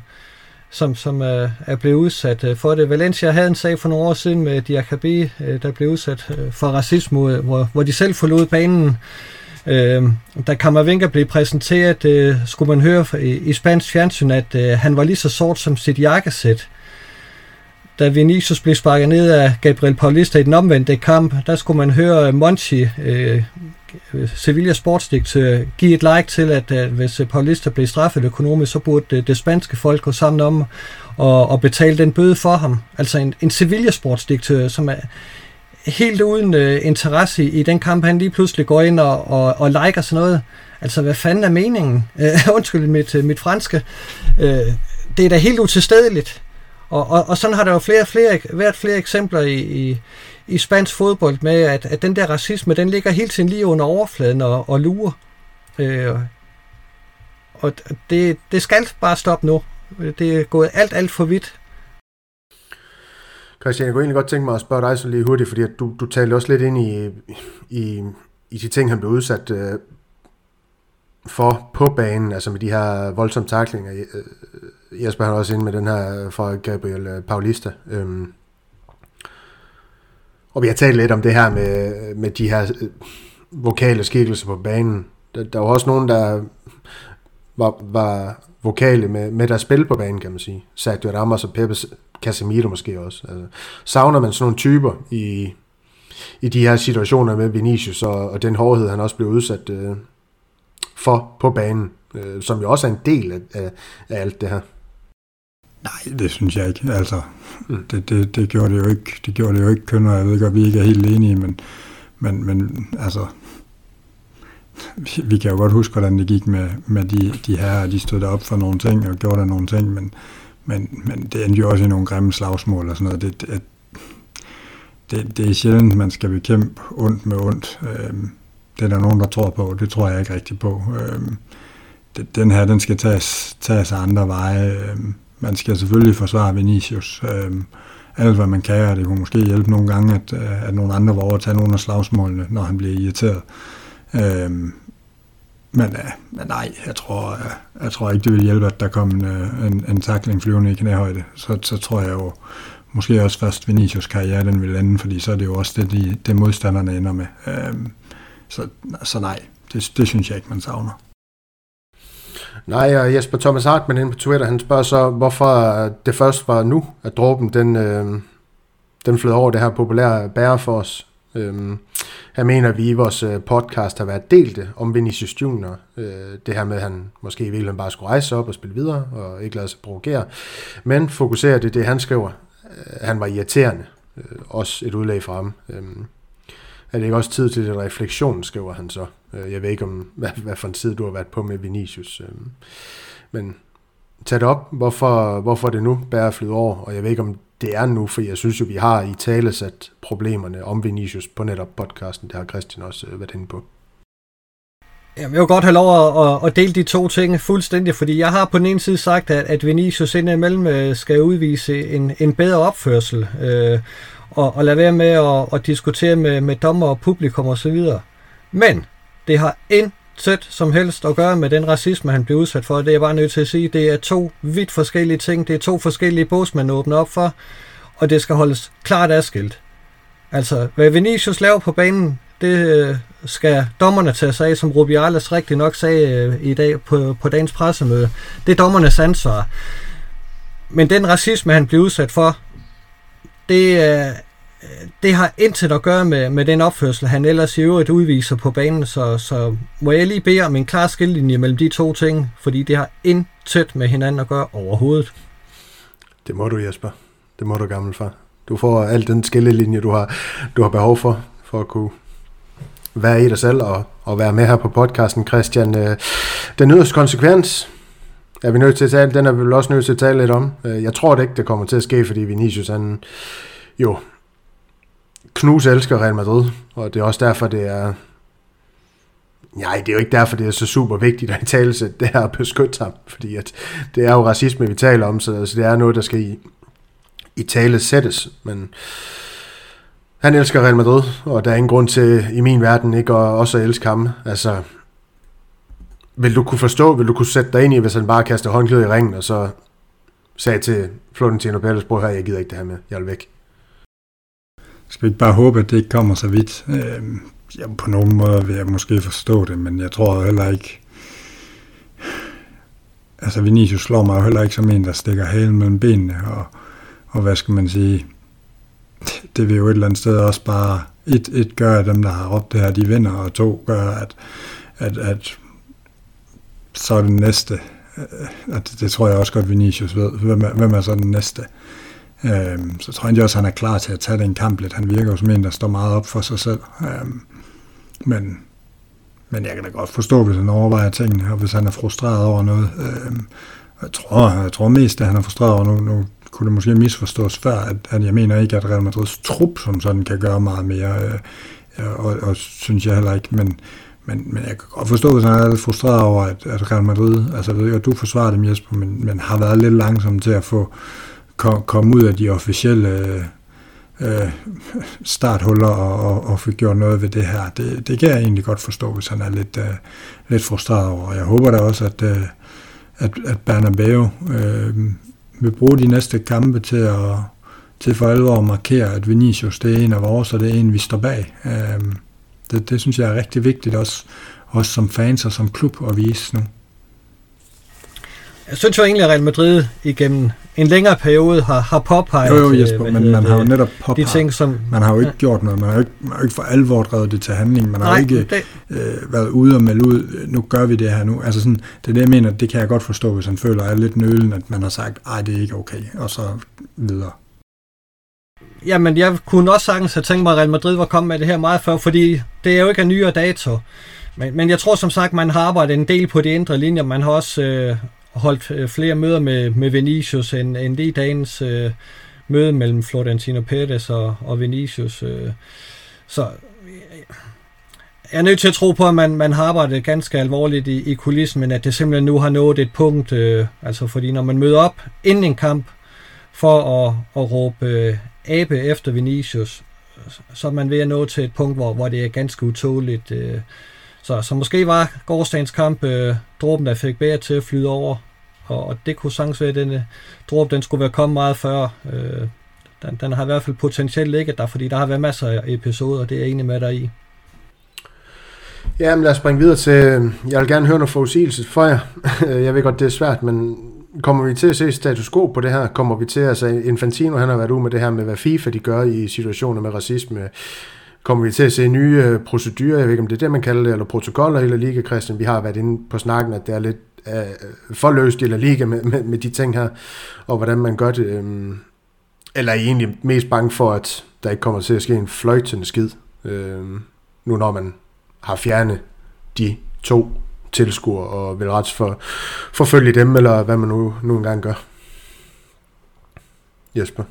som, som er, er blevet udsat øh, for det. Valencia havde en sag for nogle år siden med Diakabi, øh, der blev udsat øh, for racisme, hvor, hvor de selv forlod banen. Øh, da Kammervinker blev præsenteret, øh, skulle man høre i, i spansk fjernsyn, at øh, han var lige så sort som sit jakkesæt. Da Vinicius blev sparket ned af Gabriel Paulista i den omvendte kamp, der skulle man høre øh, Monchi øh, øh, Sevilla sportsdirektør give et like til, at, at hvis Paulista blev straffet økonomisk, så burde det, det spanske folk gå sammen om og, og betale den bøde for ham. Altså en, en Sevilla sportsdirektør, som er helt uden øh, interesse i, i den kamp, han lige pludselig går ind og, og, og liker sådan noget. Altså, hvad fanden er meningen? [LAUGHS] Undskyld mit, mit franske. Øh, det er da helt utilstedeligt. Og, og, og sådan har der jo flere, flere, været flere eksempler i, i, i spansk fodbold med, at, at den der racisme, den ligger hele tiden lige under overfladen og, og lurer. Øh, og det, det skal bare stoppe nu. Det er gået alt, alt for vidt. Christian, jeg kunne egentlig godt tænke mig at spørge dig så lige hurtigt, fordi at du, du talte også lidt ind i, i, i de ting, han blev udsat øh, for på banen, altså med de her voldsomme taklinger. Øh, Jesper han også ind med den her fra Gabriel øh, Paulista. Øhm, og vi har talt lidt om det her med, med de her øh, vokale skikkelser på banen. Der, der var også nogen, der var, var vokale med, med deres spil på banen, kan man sige. Sergio Ramos og Pepe Casemiro måske også. Altså, savner man sådan nogle typer i, i de her situationer med Vinicius og, og den hårdhed, han også blev udsat øh, for på banen, øh, som jo også er en del af, af, af alt det her. Nej, det synes jeg ikke. Altså, mm. det, det, det, gjorde det jo ikke. Det gjorde det jo ikke kønner. Jeg ved godt, vi ikke er helt enige, men, men, men altså, vi kan jo godt huske, hvordan det gik med, med de, de her, de stod op for nogle ting og gjorde der nogle ting, men, men, men det endte jo også i nogle grimme slagsmål og sådan noget. Det, det, det, det er sjældent, man skal bekæmpe ondt med ondt. Øhm, det er der nogen, der tror på. Det tror jeg ikke rigtigt på. Øhm, det, den her, den skal tages, tages andre veje. Øhm, man skal selvfølgelig forsvare Vinicius. Øh, alt hvad man kan, og det kunne måske hjælpe nogle gange, at, øh, at nogle andre var over at tage nogle af slagsmålene, når han bliver irriteret. Øh, men, øh, men nej, jeg tror, jeg, jeg tror ikke, det vil hjælpe, at der kom en, øh, en, en takling flyvende i knæhøjde. Så, så tror jeg jo, måske også først Vinicius karriere, den vil ende, fordi så er det jo også det, de, det modstanderne ender med. Øh, så, så nej, det, det synes jeg ikke, man savner. Nej, og Jesper Thomas Hartmann inde på Twitter, han spørger så, hvorfor det først var nu, at dråben den, øh, den flød over det her populære bære for os. Øh, jeg mener, at vi i vores øh, podcast har været delte om Vinicius Junior. Øh, det her med, at han måske i virkeligheden bare skulle rejse op og spille videre, og ikke lade sig provokere. Men fokuserer det, det han skriver. Øh, han var irriterende. Øh, også et udlæg fra ham. Øh, er det ikke også tid til lidt refleksion, skriver han så. Øh, jeg ved ikke, om hvad, hvad for en tid du har været på med Vinicius. Øh, men tag det op, hvorfor, hvorfor det nu bærer flyde over, og jeg ved ikke, om det er nu, for jeg synes jo, vi har i tale sat problemerne om Vinicius på netop podcasten. Det har Christian også øh, været inde på. Jamen, jeg vil godt have lov at, at, dele de to ting fuldstændig, fordi jeg har på den ene side sagt, at, at Vinicius indimellem skal udvise en, en bedre opførsel. Øh, og, og lade være med at, at diskutere med, med dommer og publikum osv. Men det har intet som helst at gøre med den racisme, han blev udsat for. Det er jeg bare nødt til at sige. Det er to vidt forskellige ting. Det er to forskellige bås, man åbner op for, og det skal holdes klart adskilt. Altså, hvad Vinicius laver på banen, det øh, skal dommerne tage sig af, som Rubiales rigtig nok sagde øh, i dag på, på dagens pressemøde. Det er dommernes ansvar. Men den racisme, han blev udsat for, det, det har intet at gøre med, med den opførsel, han ellers i øvrigt udviser på banen, så, så må jeg lige bede om en klar skillelinje mellem de to ting, fordi det har intet med hinanden at gøre overhovedet. Det må du, Jesper. Det må du, gammelfar. Du får al den skillelinje, du har, du har behov for, for at kunne være i dig selv og, og være med her på podcasten, Christian. Øh, den yderste konsekvens er vi nødt til at tale, den er vi vel også nødt til at tale lidt om. Øh, jeg tror det ikke, det kommer til at ske, fordi Vinicius han jo knus elsker Real Madrid, og det er også derfor, det er Nej, det er jo ikke derfor, det er så super vigtigt at i tale det her at beskytte ham, fordi at det er jo racisme, vi taler om, så, altså, det er noget, der skal i, i tale sættes, men han elsker Real Madrid, og der er ingen grund til i min verden ikke at også at elske ham. Altså, vil du kunne forstå, vil du kunne sætte dig ind i, hvis han bare kaster håndklædet i ringen, og så sagde til Florentino Pérez, bror her, jeg gider ikke det her med, jeg vil væk. Skal vi ikke bare håbe, at det ikke kommer så vidt? Øh, ja, på nogen måde vil jeg måske forstå det, men jeg tror heller ikke... Altså, Vinicius slår mig jo heller ikke som en, der stikker halen mellem benene, og, og hvad skal man sige... Det vil jo et eller andet sted også bare... Et, et gør, at dem, der har råbt det her, de vinder, og to gør, at, at, at så er den næste, øh, at det, det tror jeg også godt, Vinicius ved, hvem er, hvem er så den næste. Øhm, så tror jeg også, at han er klar til at tage den kamp lidt. Han virker jo som en, der står meget op for sig selv. Øhm, men, men jeg kan da godt forstå, hvis han overvejer tingene, og hvis han er frustreret over noget. Øhm, jeg, tror, jeg tror mest, at han er frustreret over nu, nu kunne det måske misforstås før, at, at jeg mener ikke, at Real Madrids trup som sådan kan gøre meget mere, øh, og, og synes jeg heller ikke, men, men, men jeg kan godt forstå, hvis han er lidt frustreret over, at, at Real Madrid, altså jeg ved ikke, at du forsvarer dem, Jesper, men, men har været lidt langsom til at få kom, kom ud af de officielle øh, starthuller og, og, og fik gjort noget ved det her. Det, det kan jeg egentlig godt forstå, hvis han er lidt, øh, lidt frustreret over. Jeg håber da også, at, øh, at, at Bernabeu øh, vil bruge de næste kampe til at til for alvor at markere, at Vinicius det er en af vores, og det er en, vi står bag. Øh, det, det synes jeg er rigtig vigtigt også, også som fans og som klub at vise nu. Jeg synes jo egentlig, at Real Madrid igennem en længere periode har, har påpeget... Jo, jo, Jesper, men man har jo netop påpeget... De ting, som, man har jo ikke ja. gjort noget. Man har jo ikke, man har ikke for alvor drevet det til handling. Man har Nej, ikke det... øh, været ude og melde ud, nu gør vi det her nu. Altså sådan, det er det, jeg mener, det kan jeg godt forstå, hvis han føler, er lidt nølen, at man har sagt, ej, det er ikke okay, og så videre. Jamen, jeg kunne også sagtens have tænkt mig, at Real Madrid var kommet med det her meget før, fordi det er jo ikke en nyere dato. Men, men jeg tror som sagt, man har arbejdet en del på de indre linjer. Man har også øh, holdt øh, flere møder med, med Vinicius end, end lige dagens øh, møde mellem Florentino Perez og, og Vinicius. Øh. Så øh, jeg er nødt til at tro på, at man, man har arbejdet ganske alvorligt i, i kulissen, men at det simpelthen nu har nået et punkt, øh, altså fordi når man møder op inden en kamp for at, at råbe øh, abe efter Vinicius, så er man ved at nå til et punkt, hvor, hvor det er ganske utåligt. Øh, så, så måske var gårdsdagens kamp øh, dråben, der fik bære til at flyde over, og, og det kunne sagtens være, at den øh, dråbe, den skulle være kommet meget før. Øh, den, den har i hvert fald potentielt ligget der, fordi der har været masser af episoder, det er jeg enig med dig i. Ja, men lad os springe videre til, øh, jeg vil gerne høre noget forudsigelse for jer. [LAUGHS] jeg ved godt, det er svært, men kommer vi til at se status quo på det her? Kommer vi til, altså Infantino han har været ude med det her med, hvad FIFA de gør i situationer med racisme, kommer vi til at se nye øh, procedurer, jeg ved ikke om det er det, man kalder det, eller protokoller i La Liga, Christian. Vi har været inde på snakken, at det er lidt Øh, uh, forløst i La Liga med, med, med de ting her, og hvordan man gør det. Um, eller er I egentlig mest bange for, at der ikke kommer til at ske en fløjtende skid, um, nu når man har fjernet de to tilskuere, og vil rets for, forfølge dem, eller hvad man nu, nu engang gør. Jesper?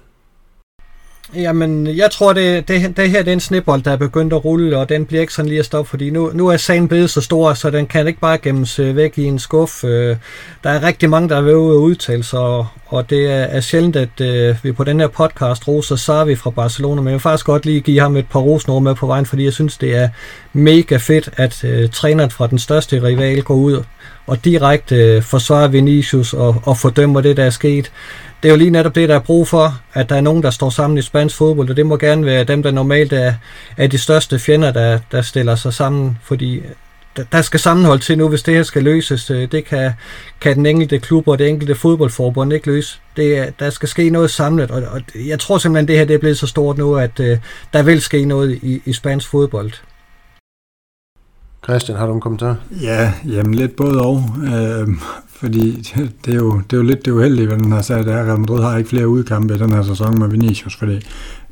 Jamen, jeg tror, det, det, det her det er en snibbold, der er begyndt at rulle, og den bliver ikke sådan lige at stoppe, fordi nu, nu er sagen blevet så stor, så den kan ikke bare gemmes øh, væk i en skuff. Øh, der er rigtig mange, der vil ved udtale sig, og, og det er, sjældent, at øh, vi på den her podcast roser Sarvi fra Barcelona, men jeg vil faktisk godt lige give ham et par rosnord med på vejen, fordi jeg synes, det er mega fedt, at uh, træneren fra den største rival går ud og direkte uh, forsvarer Vinicius og, og fordømmer det, der er sket det er jo lige netop det, der er brug for, at der er nogen, der står sammen i spansk fodbold, og det må gerne være dem, der normalt er, er de største fjender, der, der stiller sig sammen, fordi der skal sammenhold til nu, hvis det her skal løses. Øh, det kan, kan den enkelte klub og det enkelte fodboldforbund ikke løse. Det, der skal ske noget samlet, og, og jeg tror simpelthen, det her det er blevet så stort nu, at uh, der vil ske noget i, i spansk fodbold. Christian, har du en kommentar? Ja, jamen lidt både og. Øh, fordi [LAUGHS] det er, jo, det er jo lidt det uheldige ved den her sag, det er, at Real Madrid har ikke flere udkampe i den her sæson med Vinicius, fordi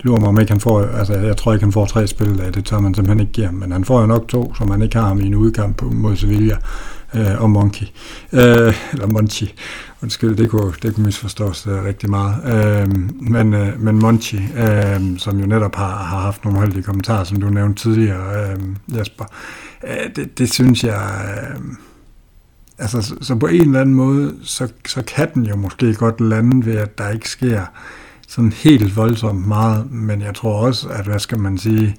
lurer mig om ikke han får, altså jeg tror ikke han får tre spil af, det tør man simpelthen ikke giver ham, men han får jo nok to, så man ikke har ham i en udkamp mod Sevilla. øh, og Monkey, øh, eller Monchi, undskyld, det kunne, det kunne misforstås øh, rigtig meget, øh, men, øh, men Monchi, øh, som jo netop har, har haft nogle heldige kommentarer, som du nævnte tidligere, øh, Jesper, øh, det, det synes jeg, øh, altså så, så på en eller anden måde, så, så kan den jo måske godt lande ved, at der ikke sker sådan helt voldsomt meget, men jeg tror også, at hvad skal man sige,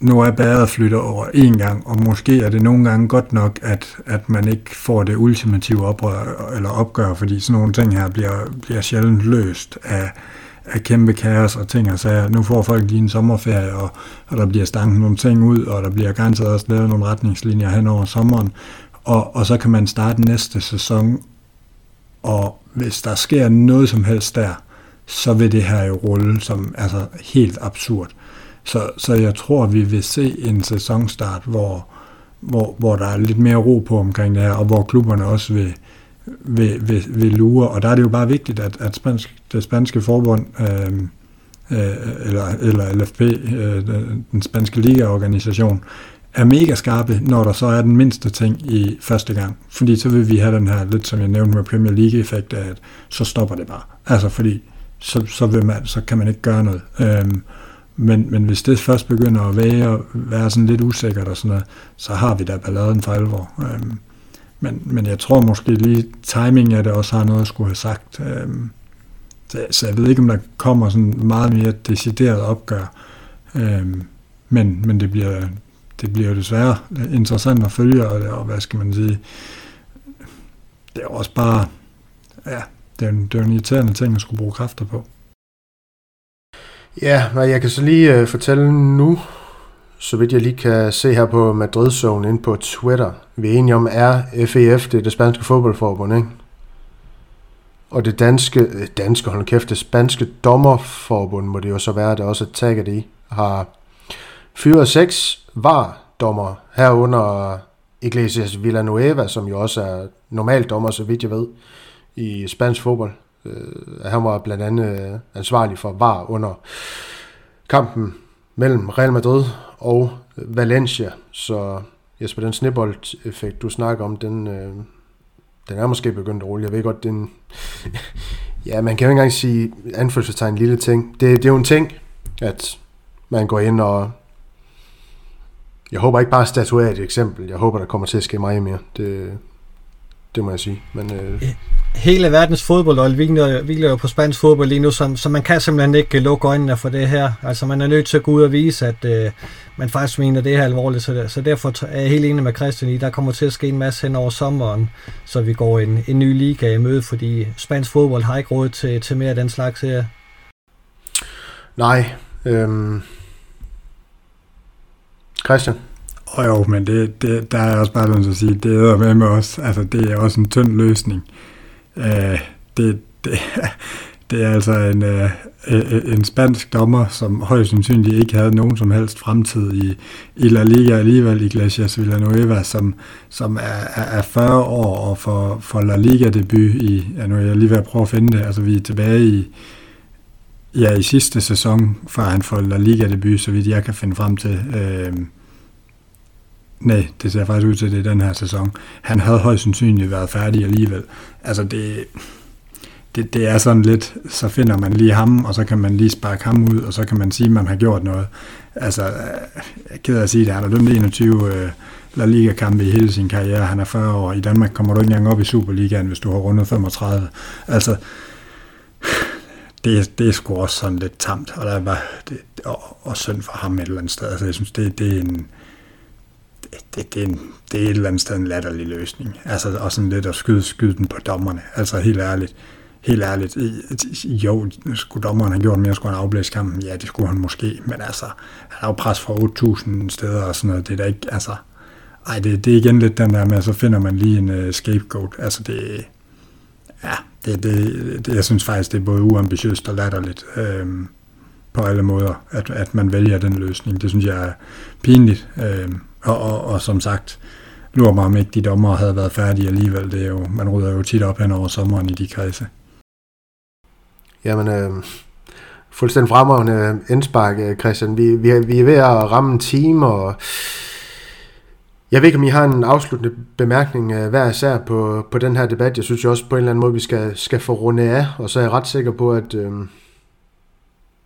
nu er bæret flytter over en gang, og måske er det nogle gange godt nok, at, at man ikke får det ultimative oprør eller opgør, fordi sådan nogle ting her bliver, bliver sjældent løst af, af kæmpe kaos og ting og sager. Nu får folk lige en sommerferie, og, og der bliver stanket nogle ting ud, og der bliver garanteret også lavet nogle retningslinjer hen over sommeren, og, og så kan man starte næste sæson, og hvis der sker noget som helst der, så vil det her jo rulle som altså helt absurd. Så, så jeg tror, vi vil se en sæsonstart, hvor, hvor, hvor der er lidt mere ro på omkring det her, og hvor klubberne også vil, vil, vil, vil lure. Og der er det jo bare vigtigt, at, at spansk, det spanske forbund, øh, øh, eller, eller LFP, øh, den spanske ligaorganisation, er mega skarpe, når der så er den mindste ting i første gang. Fordi så vil vi have den her, lidt som jeg nævnte med Premier League-effekt, at så stopper det bare. Altså fordi, så, så, vil man, så kan man ikke gøre noget. Øhm, men, men hvis det først begynder at være, være sådan lidt usikkert og sådan noget, så har vi da balladen for alvor. Øhm, men, men jeg tror måske lige, timing af det også har noget at skulle have sagt. Øhm, så, så jeg ved ikke, om der kommer sådan meget mere decideret opgør. Øhm, men, men det bliver, det bliver jo desværre interessant at følge, og, og hvad skal man sige, det er også bare, ja, det er, det er en irriterende ting at skulle bruge kræfter på. Ja, og jeg kan så lige uh, fortælle nu, så vidt jeg lige kan se her på madrid Zone inde på Twitter. Vi er enige om, er FEF, det er det spanske fodboldforbund, ikke? Og det danske, øh, danske, hold kæft, det spanske dommerforbund, må det jo så være, der også er tagget i, har fyret seks var dommer herunder Iglesias Villanueva, som jo også er normal dommer, så vidt jeg ved, i spansk fodbold. Øh, han var blandt andet øh, ansvarlig for VAR under kampen mellem Real Madrid og Valencia. Så Jesper, den snibbold-effekt, du snakker om, den, øh, den er måske begyndt at rulle. Jeg ved godt, den... [LAUGHS] ja, man kan jo ikke engang sige anførselstegn en lille ting. Det, det er jo en ting, at man går ind og... Jeg håber ikke bare at statuere et eksempel. Jeg håber, der kommer til at ske meget mere. Det, det må jeg sige. Men, øh... Hele verdens fodbold hviler, hviler jo på spansk fodbold lige nu, så, så man kan simpelthen ikke lukke øjnene for det her. Altså man er nødt til at gå ud og vise, at øh, man faktisk mener det her alvorligt. Så, det, så derfor er jeg helt enig med Christian i, der kommer til at ske en masse hen over sommeren, så vi går en, en ny liga i møde, fordi spansk fodbold har ikke råd til, til mere af den slags her. Nej. Øhm... Christian? Og jo, men det, det, der er også bare noget at sige, det er med med os. Altså, det er også en tynd løsning. Øh, det, det, [LAUGHS] det er altså en, øh, øh, en spansk dommer, som højst sandsynligt ikke havde nogen som helst fremtid i, i La Liga alligevel, Iglesias Villanueva, som, som er, er 40 år og for, for La Liga debut i, ja nu er jeg lige ved at prøve at finde det, altså vi er tilbage i, ja, i sidste sæson, før han får La Liga debut, så vidt jeg kan finde frem til, øh, Nej, det ser faktisk ud til, det er den her sæson. Han havde højst sandsynligt været færdig alligevel. Altså det, det, det er sådan lidt, så finder man lige ham, og så kan man lige sparke ham ud, og så kan man sige, at man har gjort noget. Altså, øh, jeg er ked af at sige det, han har dømt 21 øh, La Liga-kampe i hele sin karriere. Han er 40 år. I Danmark kommer du ikke engang op i Superligaen, hvis du har rundet 35. Altså, det, det er sgu også sådan lidt tamt, og der er bare, det, og, og synd for ham et eller andet sted. Altså, jeg synes, det, det er en, det, det, er en, det er et eller andet sted en latterlig løsning. Altså, og sådan lidt at skyde, skyde den på dommerne. Altså, helt ærligt. Helt ærligt. Jo, skulle dommeren have gjort mere, skulle han afblæse kampen? Ja, det skulle han måske. Men altså, han har jo pres fra 8.000 steder og sådan noget. Det er da ikke, altså... Ej, det, det er igen lidt den der med, at så finder man lige en uh, scapegoat. Altså, det... Ja, det, det, det, jeg synes faktisk, det er både uambitiøst og latterligt. øh, på alle måder, at, at man vælger den løsning. Det synes jeg er pinligt. Øh, og, og, og som sagt, lurer mig om ikke de dommer havde været færdige alligevel. Det er jo, man rydder jo tit op hen over sommeren i de kredse. Jamen, øh, fuldstændig fremragende indspark, øh, Christian. Vi, vi, vi er ved at ramme en time, og jeg ved ikke, om I har en afsluttende bemærkning uh, hver især på, på den her debat. Jeg synes jo også på en eller anden måde, vi skal, skal få runde af, og så er jeg ret sikker på, at, uh,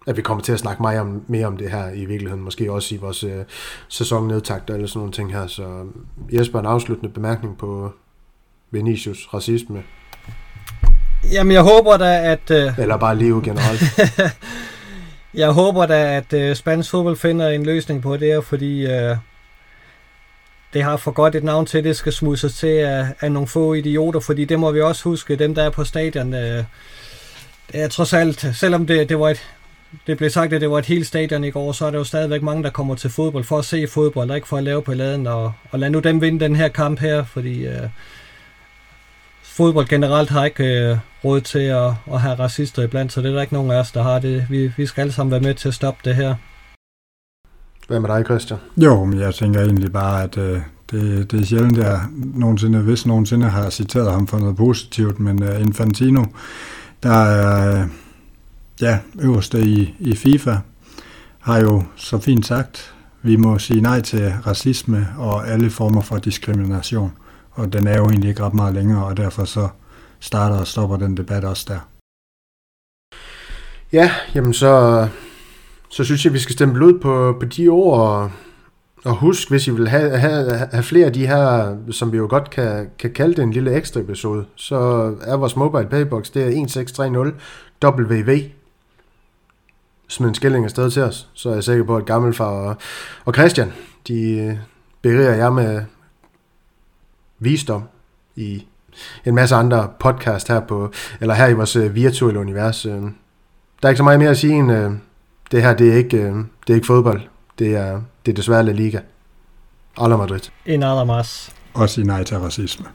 at vi kommer til at snakke meget om, mere om det her i virkeligheden. Måske også i vores uh, sæsonnedtagter eller sådan nogle ting her. Så Jesper, en afsluttende bemærkning på Vinicius racisme. Jamen, jeg håber da, at... Uh... [LAUGHS] Eller bare liv generelt. jeg håber da, at uh, spansk fodbold finder en løsning på det her, fordi... Uh det har for godt et navn til, det skal smusses til af, af nogle få idioter, fordi det må vi også huske, dem der er på stadion, øh, det er trods alt, selvom det, det var et, det blev sagt, at det var et helt stadion i går, så er der jo stadigvæk mange, der kommer til fodbold for at se fodbold, og ikke for at lave på laden, og, og lad nu dem vinde den her kamp her, fordi øh, fodbold generelt har ikke øh, råd til at, at have racister iblandt, så det er der ikke nogen af os, der har det. Vi, vi skal alle sammen være med til at stoppe det her. Hvad med dig, Christian? Jo, men jeg tænker egentlig bare, at øh, det, det er sjældent, at jeg nogensinde, hvis nogensinde har citeret ham for noget positivt, men øh, Infantino, der er øh, ja, øverste i, i FIFA, har jo så fint sagt, vi må sige nej til racisme og alle former for diskrimination. Og den er jo egentlig ikke ret meget længere, og derfor så starter og stopper den debat også der. Ja, jamen så så synes jeg, vi skal stemme blod på, på de ord, og, og husk, hvis I vil have, have, have flere af de her, som vi jo godt kan, kan kalde det en lille ekstra episode, så er vores mobile paybox, det er 1630 WV. Smid en skilling afsted til os, så er jeg sikker på, at Gammelfar og, og Christian, de beriger jer med visdom i en masse andre podcast her på, eller her i vores øh, virtuelle univers. Øh, der er ikke så meget mere at sige end, øh, det her, det er ikke, øh, det er ikke fodbold. Det er, det er desværre La Liga. Alla Madrid. En más. Og sige nej til racisme.